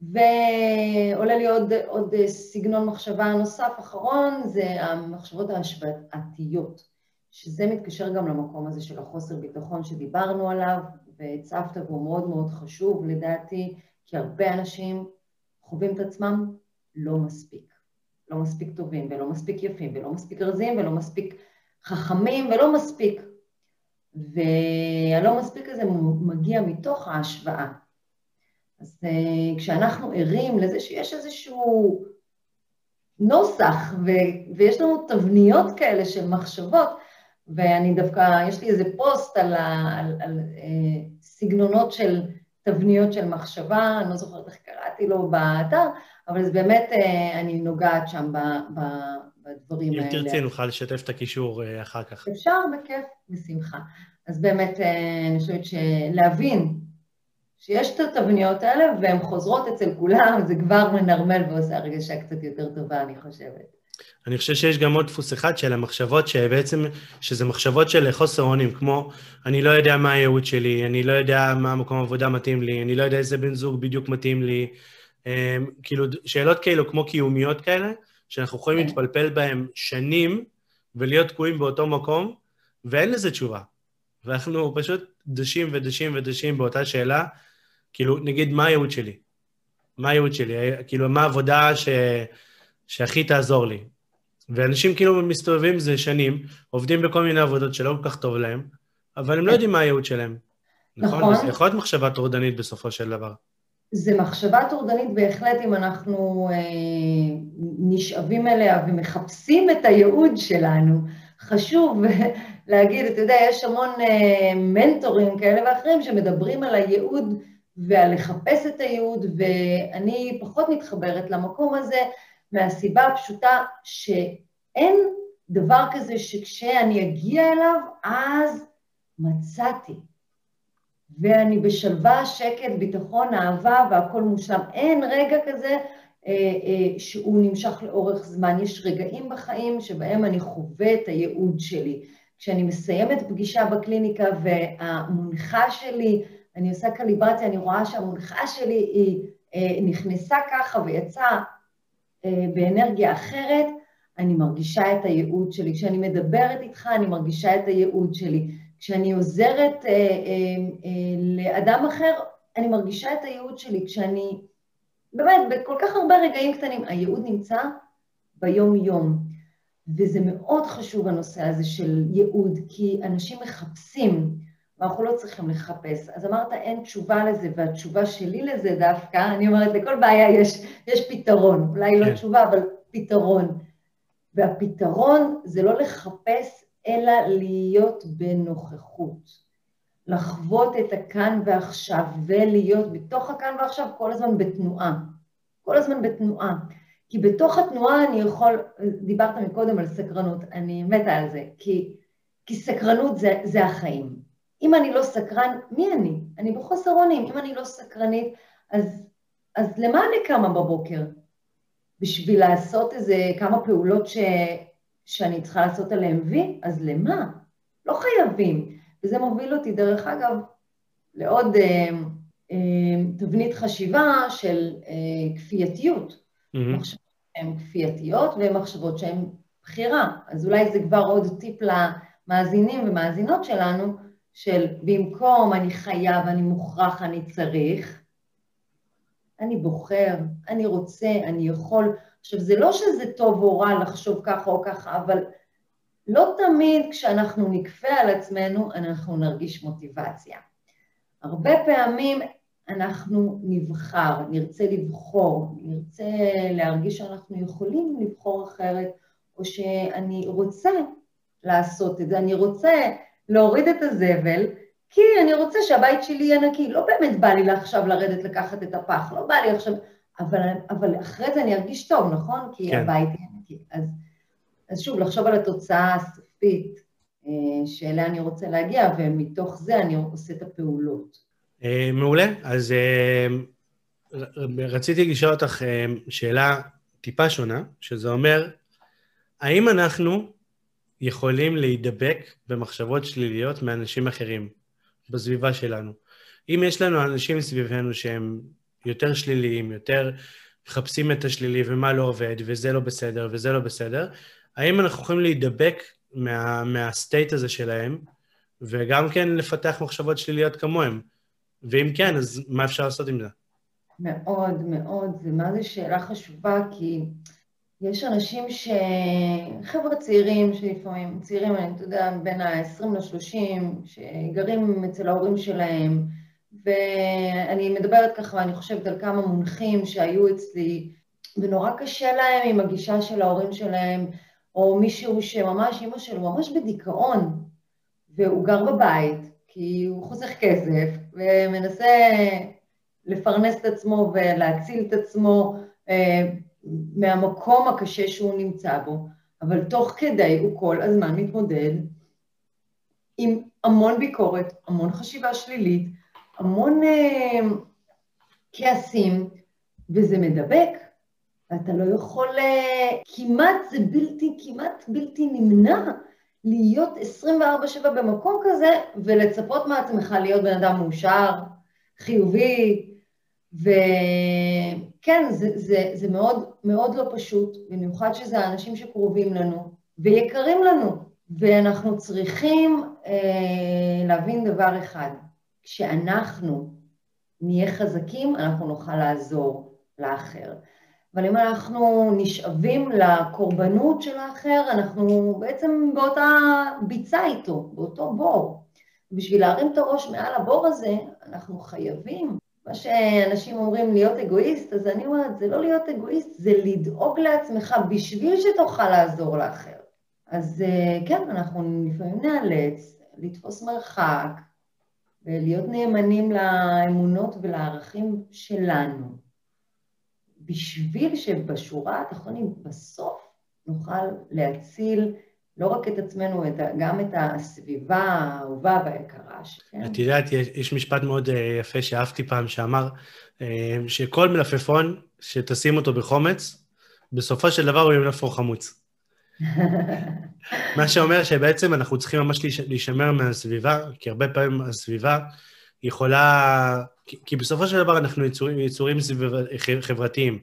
ועולה לי עוד, עוד סגנון מחשבה נוסף אחרון, זה המחשבות ההשוואתיות, שזה מתקשר גם למקום הזה של החוסר ביטחון שדיברנו עליו, והצפת והוא מאוד מאוד חשוב לדעתי, כי הרבה אנשים חווים את עצמם לא מספיק. לא מספיק טובים, ולא מספיק יפים, ולא מספיק רזים, ולא מספיק חכמים, ולא מספיק. והלא מספיק הזה מגיע מתוך ההשוואה. אז uh, כשאנחנו ערים לזה שיש איזשהו נוסח ו- ויש לנו תבניות כאלה של מחשבות, ואני דווקא, יש לי איזה פוסט על, ה- על, על uh, סגנונות של תבניות של מחשבה, אני לא זוכרת איך קראתי לו באתר, אבל זה באמת, uh, אני נוגעת שם ב- ב- בדברים אם האלה. אם תרצי, נוכל לשתף את הקישור uh, אחר כך. אפשר, בכיף, בשמחה. אז באמת, uh, אני חושבת שלהבין שיש את התבניות האלה והן חוזרות אצל כולם, זה כבר מנרמל ועושה הרגשה קצת יותר טובה, אני חושבת. אני חושב שיש גם עוד דפוס אחד של המחשבות, שבעצם, שזה מחשבות של חוסר אונים, כמו אני לא יודע מה הייעוד שלי, אני לא יודע מה מקום עבודה מתאים לי, אני לא יודע איזה בן זוג בדיוק מתאים לי, אמ, כאילו, שאלות כאילו כמו קיומיות כאלה, שאנחנו יכולים כן. להתפלפל בהן שנים ולהיות תקועים באותו מקום, ואין לזה תשובה. ואנחנו פשוט דשים ודשים ודשים באותה שאלה, כאילו, נגיד, מה הייעוד שלי? מה הייעוד שלי? כאילו, מה העבודה ש... שהכי תעזור לי? ואנשים כאילו מסתובבים זה שנים, עובדים בכל מיני עבודות שלא כל כך טוב להם, אבל הם לא יודעים מה הייעוד שלהם. נכון? נכון. זה יכול להיות מחשבה טורדנית בסופו של דבר. זה מחשבה טורדנית בהחלט אם אנחנו אה, נשאבים אליה ומחפשים את הייעוד שלנו. חשוב <laughs> להגיד, אתה יודע, יש המון אה, מנטורים כאלה ואחרים שמדברים על הייעוד ועל לחפש את הייעוד, ואני פחות מתחברת למקום הזה מהסיבה הפשוטה שאין דבר כזה שכשאני אגיע אליו, אז מצאתי. ואני בשלווה, שקט, ביטחון, אהבה והכל מושלם. אין רגע כזה אה, אה, שהוא נמשך לאורך זמן. יש רגעים בחיים שבהם אני חווה את הייעוד שלי. כשאני מסיימת פגישה בקליניקה והמונחה שלי אני עושה קליברציה, אני רואה שהמונחה שלי היא אה, נכנסה ככה ויצאה אה, באנרגיה אחרת, אני מרגישה את הייעוד שלי. כשאני מדברת איתך, אני מרגישה את הייעוד שלי. כשאני עוזרת אה, אה, אה, לאדם אחר, אני מרגישה את הייעוד שלי. כשאני, באמת, בכל כך הרבה רגעים קטנים, הייעוד נמצא ביום-יום. וזה מאוד חשוב הנושא הזה של ייעוד, כי אנשים מחפשים, ואנחנו לא צריכים לחפש. אז אמרת, אין תשובה לזה, והתשובה שלי לזה דווקא, אני אומרת, לכל בעיה יש, יש פתרון, אולי לא כן. לא תשובה, אבל פתרון. והפתרון זה לא לחפש, אלא להיות בנוכחות. לחוות את הכאן ועכשיו, ולהיות בתוך הכאן ועכשיו כל הזמן בתנועה. כל הזמן בתנועה. כי בתוך התנועה אני יכול, דיברת מקודם על סקרנות, אני מתה על זה, כי, כי סקרנות זה, זה החיים. אם אני לא סקרן, מי אני? אני בחוסר אונים. אם אני לא סקרנית, אז, אז למה אני קמה בבוקר? בשביל לעשות איזה כמה פעולות ש, שאני צריכה לעשות עליהן וי? אז למה? לא חייבים. וזה מוביל אותי, דרך אגב, לעוד אה, תבנית חשיבה של כפייתיות. Mm-hmm. מחשבות שהן כפייתיות ומחשבות שהן בחירה. אז אולי זה כבר עוד טיפ למאזינים ומאזינות שלנו, של במקום אני חייב, אני מוכרח, אני צריך, אני בוחר, אני רוצה, אני יכול. עכשיו, זה לא שזה טוב או רע לחשוב ככה או ככה, אבל לא תמיד כשאנחנו נכפה על עצמנו, אנחנו נרגיש מוטיבציה. הרבה פעמים אנחנו נבחר, נרצה לבחור, נרצה להרגיש שאנחנו יכולים לבחור אחרת, או שאני רוצה לעשות את זה, אני רוצה להוריד את הזבל, כי אני רוצה שהבית שלי יהיה נקי. לא באמת בא לי עכשיו לרדת לקחת את הפח, לא בא לי עכשיו... אבל, אבל אחרי זה אני ארגיש טוב, נכון? כי כן. הבית יהיה נקי. אז, אז שוב, לחשוב על התוצאה הסופית אה, שאליה אני רוצה להגיע, ומתוך זה אני עושה את הפעולות. אה, מעולה. אז אה, רציתי לשאול אותך שאלה טיפה שונה, שזה אומר, האם אנחנו יכולים להידבק במחשבות שליליות מאנשים אחרים בסביבה שלנו? אם יש לנו אנשים סביבנו שהם יותר שליליים, יותר מחפשים את השלילי ומה לא עובד, וזה לא בסדר וזה לא בסדר, האם אנחנו יכולים להידבק מה, מהסטייט הזה שלהם, וגם כן לפתח מחשבות שליליות כמוהם? ואם כן, אז מה אפשר לעשות עם זה? מאוד, מאוד. זה מה זה שאלה חשובה, כי יש אנשים ש... חבר'ה צעירים שלפעמים, צעירים, אני, אתה יודע, בין ה-20 ל-30, שגרים אצל ההורים שלהם, ואני מדברת ככה, ואני חושבת על כמה מונחים שהיו אצלי, ונורא קשה להם עם הגישה של ההורים שלהם, או מישהו שממש, אימא שלו ממש בדיכאון, והוא גר בבית, כי הוא חוסך כסף, ומנסה לפרנס את עצמו ולהציל את עצמו אה, מהמקום הקשה שהוא נמצא בו, אבל תוך כדי הוא כל הזמן מתמודד עם המון ביקורת, המון חשיבה שלילית, המון אה, כעסים, וזה מדבק. ואתה לא יכול, אה, כמעט זה בלתי, כמעט בלתי נמנע להיות 24-7 במקום כזה ולצפות מעצמך להיות בן אדם מאושר, חיובי, וכן, זה, זה, זה מאוד, מאוד לא פשוט, במיוחד שזה האנשים שקרובים לנו ויקרים לנו, ואנחנו צריכים אה, להבין דבר אחד, כשאנחנו נהיה חזקים, אנחנו נוכל לעזור לאחר. אבל אם אנחנו נשאבים לקורבנות של האחר, אנחנו בעצם באותה ביצה איתו, באותו בור. בשביל להרים את הראש מעל הבור הזה, אנחנו חייבים, מה שאנשים אומרים להיות אגואיסט, אז אני אומרת, זה לא להיות אגואיסט, זה לדאוג לעצמך בשביל שתוכל לעזור לאחר. אז אה, כן, אנחנו לפעמים נאלץ לתפוס מרחק ולהיות נאמנים לאמונות ולערכים שלנו. בשביל שבשורה התחתונית בסוף נוכל להציל לא רק את עצמנו, גם את הסביבה האהובה והיקרה. כן? את יודעת, יש משפט מאוד אה, יפה שאהבתי פעם, שאמר אה, שכל מלפפון שתשים אותו בחומץ, בסופו של דבר הוא יהיה מלפפון חמוץ. <laughs> מה שאומר שבעצם אנחנו צריכים ממש להישמר מהסביבה, כי הרבה פעמים הסביבה יכולה... כי בסופו של דבר אנחנו יצורים, יצורים סביב... חברתיים,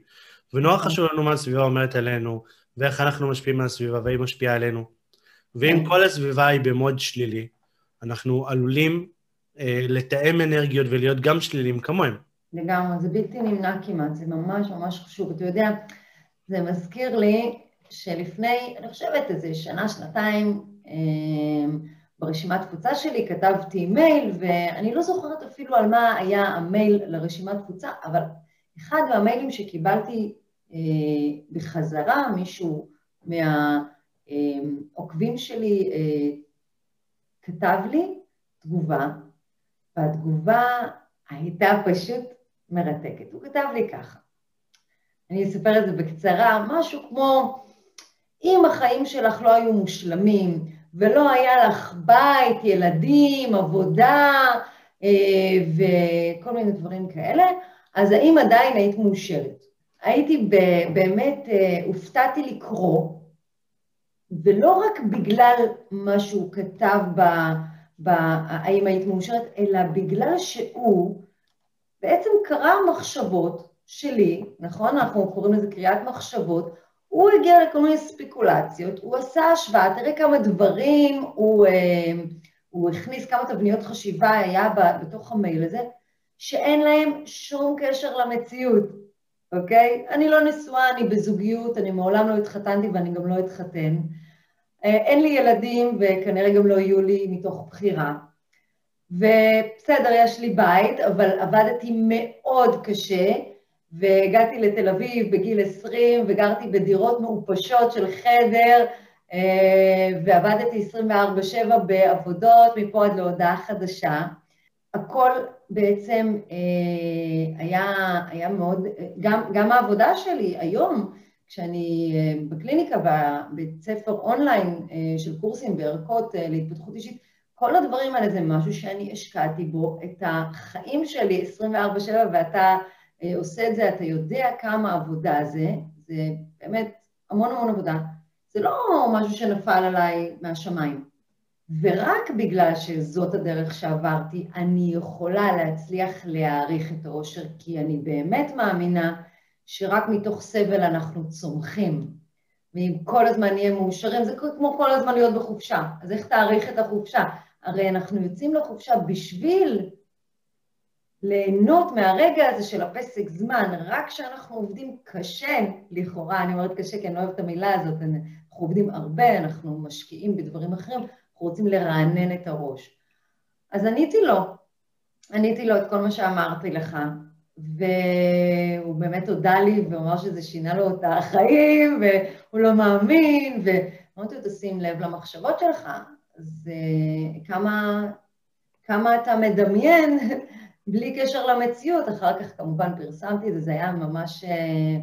ונורא נכון. חשוב לנו מה הסביבה אומרת עלינו, ואיך אנחנו משפיעים מהסביבה, והיא משפיעה עלינו. ואם כן. כל הסביבה היא במוד שלילי, אנחנו עלולים אה, לתאם אנרגיות ולהיות גם שליליים כמוהם. לגמרי, זה בלתי נמנע כמעט, זה ממש ממש חשוב. אתה יודע, זה מזכיר לי שלפני, אני חושבת איזה שנה, שנתיים, אה, ברשימת תפוצה שלי כתבתי מייל, ואני לא זוכרת אפילו על מה היה המייל לרשימת תפוצה, אבל אחד מהמיילים שקיבלתי אה, בחזרה, מישהו מהעוקבים שלי אה, כתב לי תגובה, והתגובה הייתה פשוט מרתקת. הוא כתב לי ככה, אני אספר את זה בקצרה, משהו כמו, אם החיים שלך לא היו מושלמים, ולא היה לך בית, ילדים, עבודה אה, וכל מיני דברים כאלה, אז האם עדיין היית מאושרת? הייתי באמת, אה, הופתעתי לקרוא, ולא רק בגלל מה שהוא כתב ב... ב האם היית מאושרת, אלא בגלל שהוא קרא מחשבות שלי, נכון? אנחנו קוראים לזה קריאת מחשבות, הוא הגיע לכל מיני ספקולציות, הוא עשה השוואה, תראה כמה דברים, הוא, אה, הוא הכניס כמה תבניות חשיבה היה בתוך המייל הזה, שאין להם שום קשר למציאות, אוקיי? אני לא נשואה, אני בזוגיות, אני מעולם לא התחתנתי ואני גם לא אתחתן. אה, אין לי ילדים וכנראה גם לא יהיו לי מתוך בחירה. ובסדר, יש לי בית, אבל עבדתי מאוד קשה, והגעתי לתל אביב בגיל 20 וגרתי בדירות מעופשות של חדר, אה, ועבדתי 24/7 בעבודות מפה עד להודעה חדשה. הכל בעצם אה, היה, היה מאוד, גם, גם העבודה שלי היום, כשאני אה, בקליניקה, בבית ספר אונליין של קורסים בערכות להתפתחות אישית, כל הדברים האלה זה משהו שאני השקעתי בו את החיים שלי 24/7, ואתה עושה את זה, אתה יודע כמה עבודה זה, זה באמת המון המון עבודה. זה לא משהו שנפל עליי מהשמיים. ורק בגלל שזאת הדרך שעברתי, אני יכולה להצליח להעריך את האושר, כי אני באמת מאמינה שרק מתוך סבל אנחנו צומחים. ואם כל הזמן נהיה מאושרים, זה כמו כל הזמן להיות בחופשה. אז איך תעריך את החופשה? הרי אנחנו יוצאים לחופשה בשביל ליהנות מהרגע הזה של הפסק זמן, רק כשאנחנו עובדים קשה, לכאורה, אני אומרת קשה כי אני לא אוהבת את המילה הזאת, אנחנו עובדים הרבה, אנחנו משקיעים בדברים אחרים, אנחנו רוצים לרענן את הראש. אז עניתי לו, עניתי לו את כל מה שאמרתי לך, והוא באמת הודה לי ואמר שזה שינה לו את החיים, והוא לא מאמין, ואמרתי לו, תשים לב למחשבות שלך, אז uh, כמה, כמה אתה מדמיין <laughs> בלי קשר למציאות, אחר כך כמובן פרסמתי את זה, זה היה ממש אה,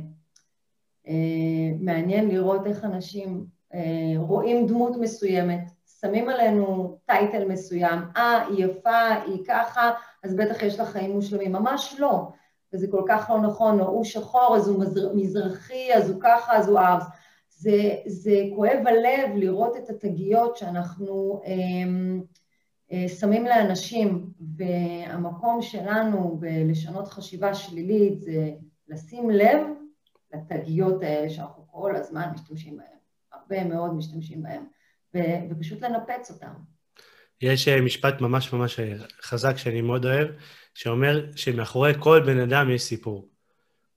אה, מעניין לראות איך אנשים אה, רואים דמות מסוימת, שמים עלינו טייטל מסוים, אה, היא יפה, היא ככה, אז בטח יש לה חיים מושלמים, ממש לא, וזה כל כך לא נכון, או הוא שחור, אז הוא מזרחי, אז הוא ככה, אז הוא ארס. זה, זה כואב הלב לראות את התגיות שאנחנו... אה, אה, שמים לאנשים, והמקום שלנו בלשנות חשיבה שלילית זה לשים לב לתגיות האלה שאנחנו כל הזמן משתמשים בהן, הרבה מאוד משתמשים בהן, ופשוט לנפץ אותן. יש אה, משפט ממש ממש אה, חזק שאני מאוד אוהב, שאומר שמאחורי כל בן אדם יש סיפור.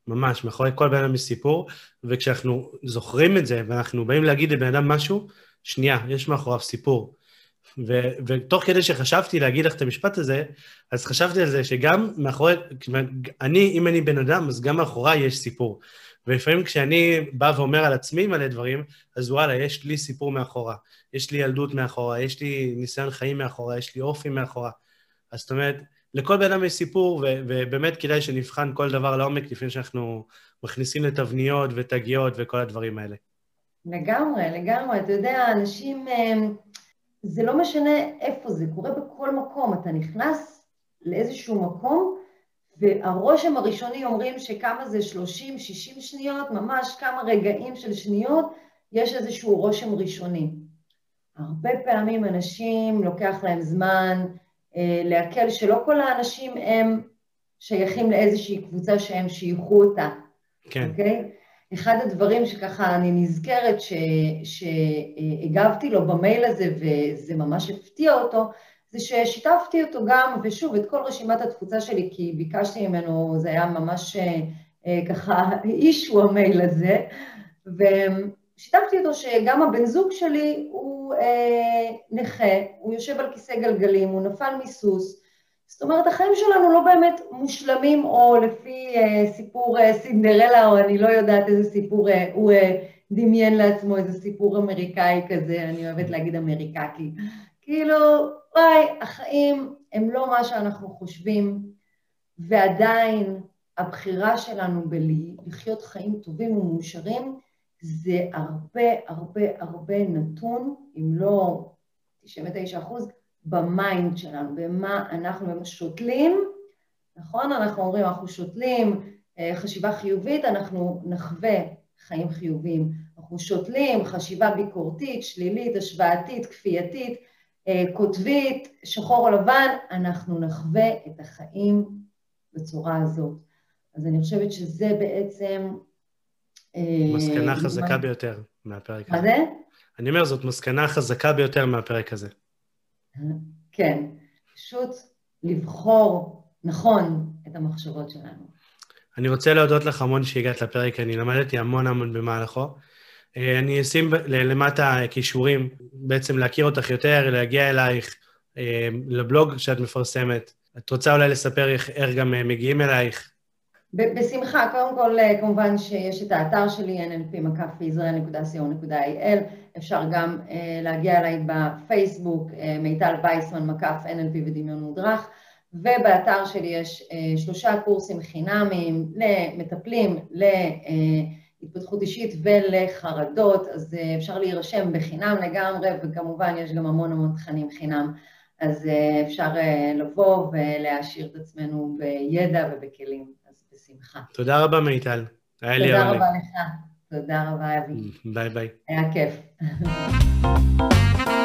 ממש, מאחורי כל בן אדם יש סיפור, וכשאנחנו זוכרים את זה ואנחנו באים להגיד לבן אדם משהו, שנייה, יש מאחוריו סיפור. ו, ותוך כדי שחשבתי להגיד לך את המשפט הזה, אז חשבתי על זה שגם מאחורי, אני, אם אני בן אדם, אז גם מאחוריי יש סיפור. ולפעמים כשאני בא ואומר על עצמי מלא דברים, אז וואלה, יש לי סיפור מאחורה. יש לי ילדות מאחורה, יש לי ניסיון חיים מאחורה, יש לי אופי מאחורה. אז זאת אומרת, לכל בן אדם יש סיפור, ו- ובאמת כדאי שנבחן כל דבר לעומק לפני שאנחנו מכניסים לתבניות ותגיות וכל הדברים האלה. לגמרי, לגמרי. אתה יודע, אנשים... זה לא משנה איפה זה, קורה בכל מקום. אתה נכנס לאיזשהו מקום, והרושם הראשוני אומרים שכמה זה 30-60 שניות, ממש כמה רגעים של שניות, יש איזשהו רושם ראשוני. הרבה פעמים אנשים, לוקח להם זמן אה, לעכל שלא כל האנשים הם שייכים לאיזושהי קבוצה שהם שייכו אותה. כן. אוקיי? אחד הדברים שככה אני נזכרת ש, שהגבתי לו במייל הזה וזה ממש הפתיע אותו, זה ששיתפתי אותו גם, ושוב, את כל רשימת התפוצה שלי, כי ביקשתי ממנו, זה היה ממש אה, ככה אישו המייל הזה, ושיתפתי אותו שגם הבן זוג שלי הוא אה, נכה, הוא יושב על כיסא גלגלים, הוא נפל מסוס, זאת אומרת, החיים שלנו לא באמת מושלמים, או לפי אה, סיפור אה, סינדרלה, או אני לא יודעת איזה סיפור, אה, הוא אה, דמיין לעצמו איזה סיפור אמריקאי כזה, אני אוהבת להגיד אמריקקי. כאילו, וואי, החיים הם לא מה שאנחנו חושבים, ועדיין הבחירה שלנו בלחיות חיים טובים ומאושרים, זה הרבה הרבה הרבה נתון, אם לא 99 אחוז, במיינד שלנו, במה אנחנו שותלים, נכון? אנחנו אומרים, אנחנו שותלים אה, חשיבה חיובית, אנחנו נחווה חיים חיוביים. אנחנו שותלים חשיבה ביקורתית, שלילית, השוואתית, כפייתית, קוטבית, שחור או לבן, אנחנו נחווה את החיים בצורה הזאת. אז אני חושבת שזה בעצם... אה, מסקנה חזקה ביותר מהפרק הזה. מה זה? אני אומר, זאת מסקנה חזקה ביותר מהפרק הזה. כן, פשוט לבחור נכון את המחשבות שלנו. אני רוצה להודות לך המון שהגעת לפרק, אני למדתי המון המון במהלכו. אה, אני אשים למטה כישורים, בעצם להכיר אותך יותר, להגיע אלייך, אה, לבלוג שאת מפרסמת. את רוצה אולי לספר איך, איך גם אה, מגיעים אלייך? בשמחה, קודם כל כמובן שיש את האתר שלי, nlp-israel.co.il, אפשר גם להגיע אליי בפייסבוק, מיטל וייסמן מקף NLP ודמיון מודרך. ובאתר שלי יש שלושה קורסים חינמיים למטפלים, להתפתחות אישית ולחרדות, אז אה, אפשר להירשם בחינם לגמרי, וכמובן יש גם המון המון תכנים חינם, אז אה, אפשר לבוא ולהעשיר את עצמנו בידע ובכלים, אז בשמחה. תודה רבה מיטל, היה לי תודה רבה לך, תודה רבה אבי. ביי ביי. היה כיף. <laughs>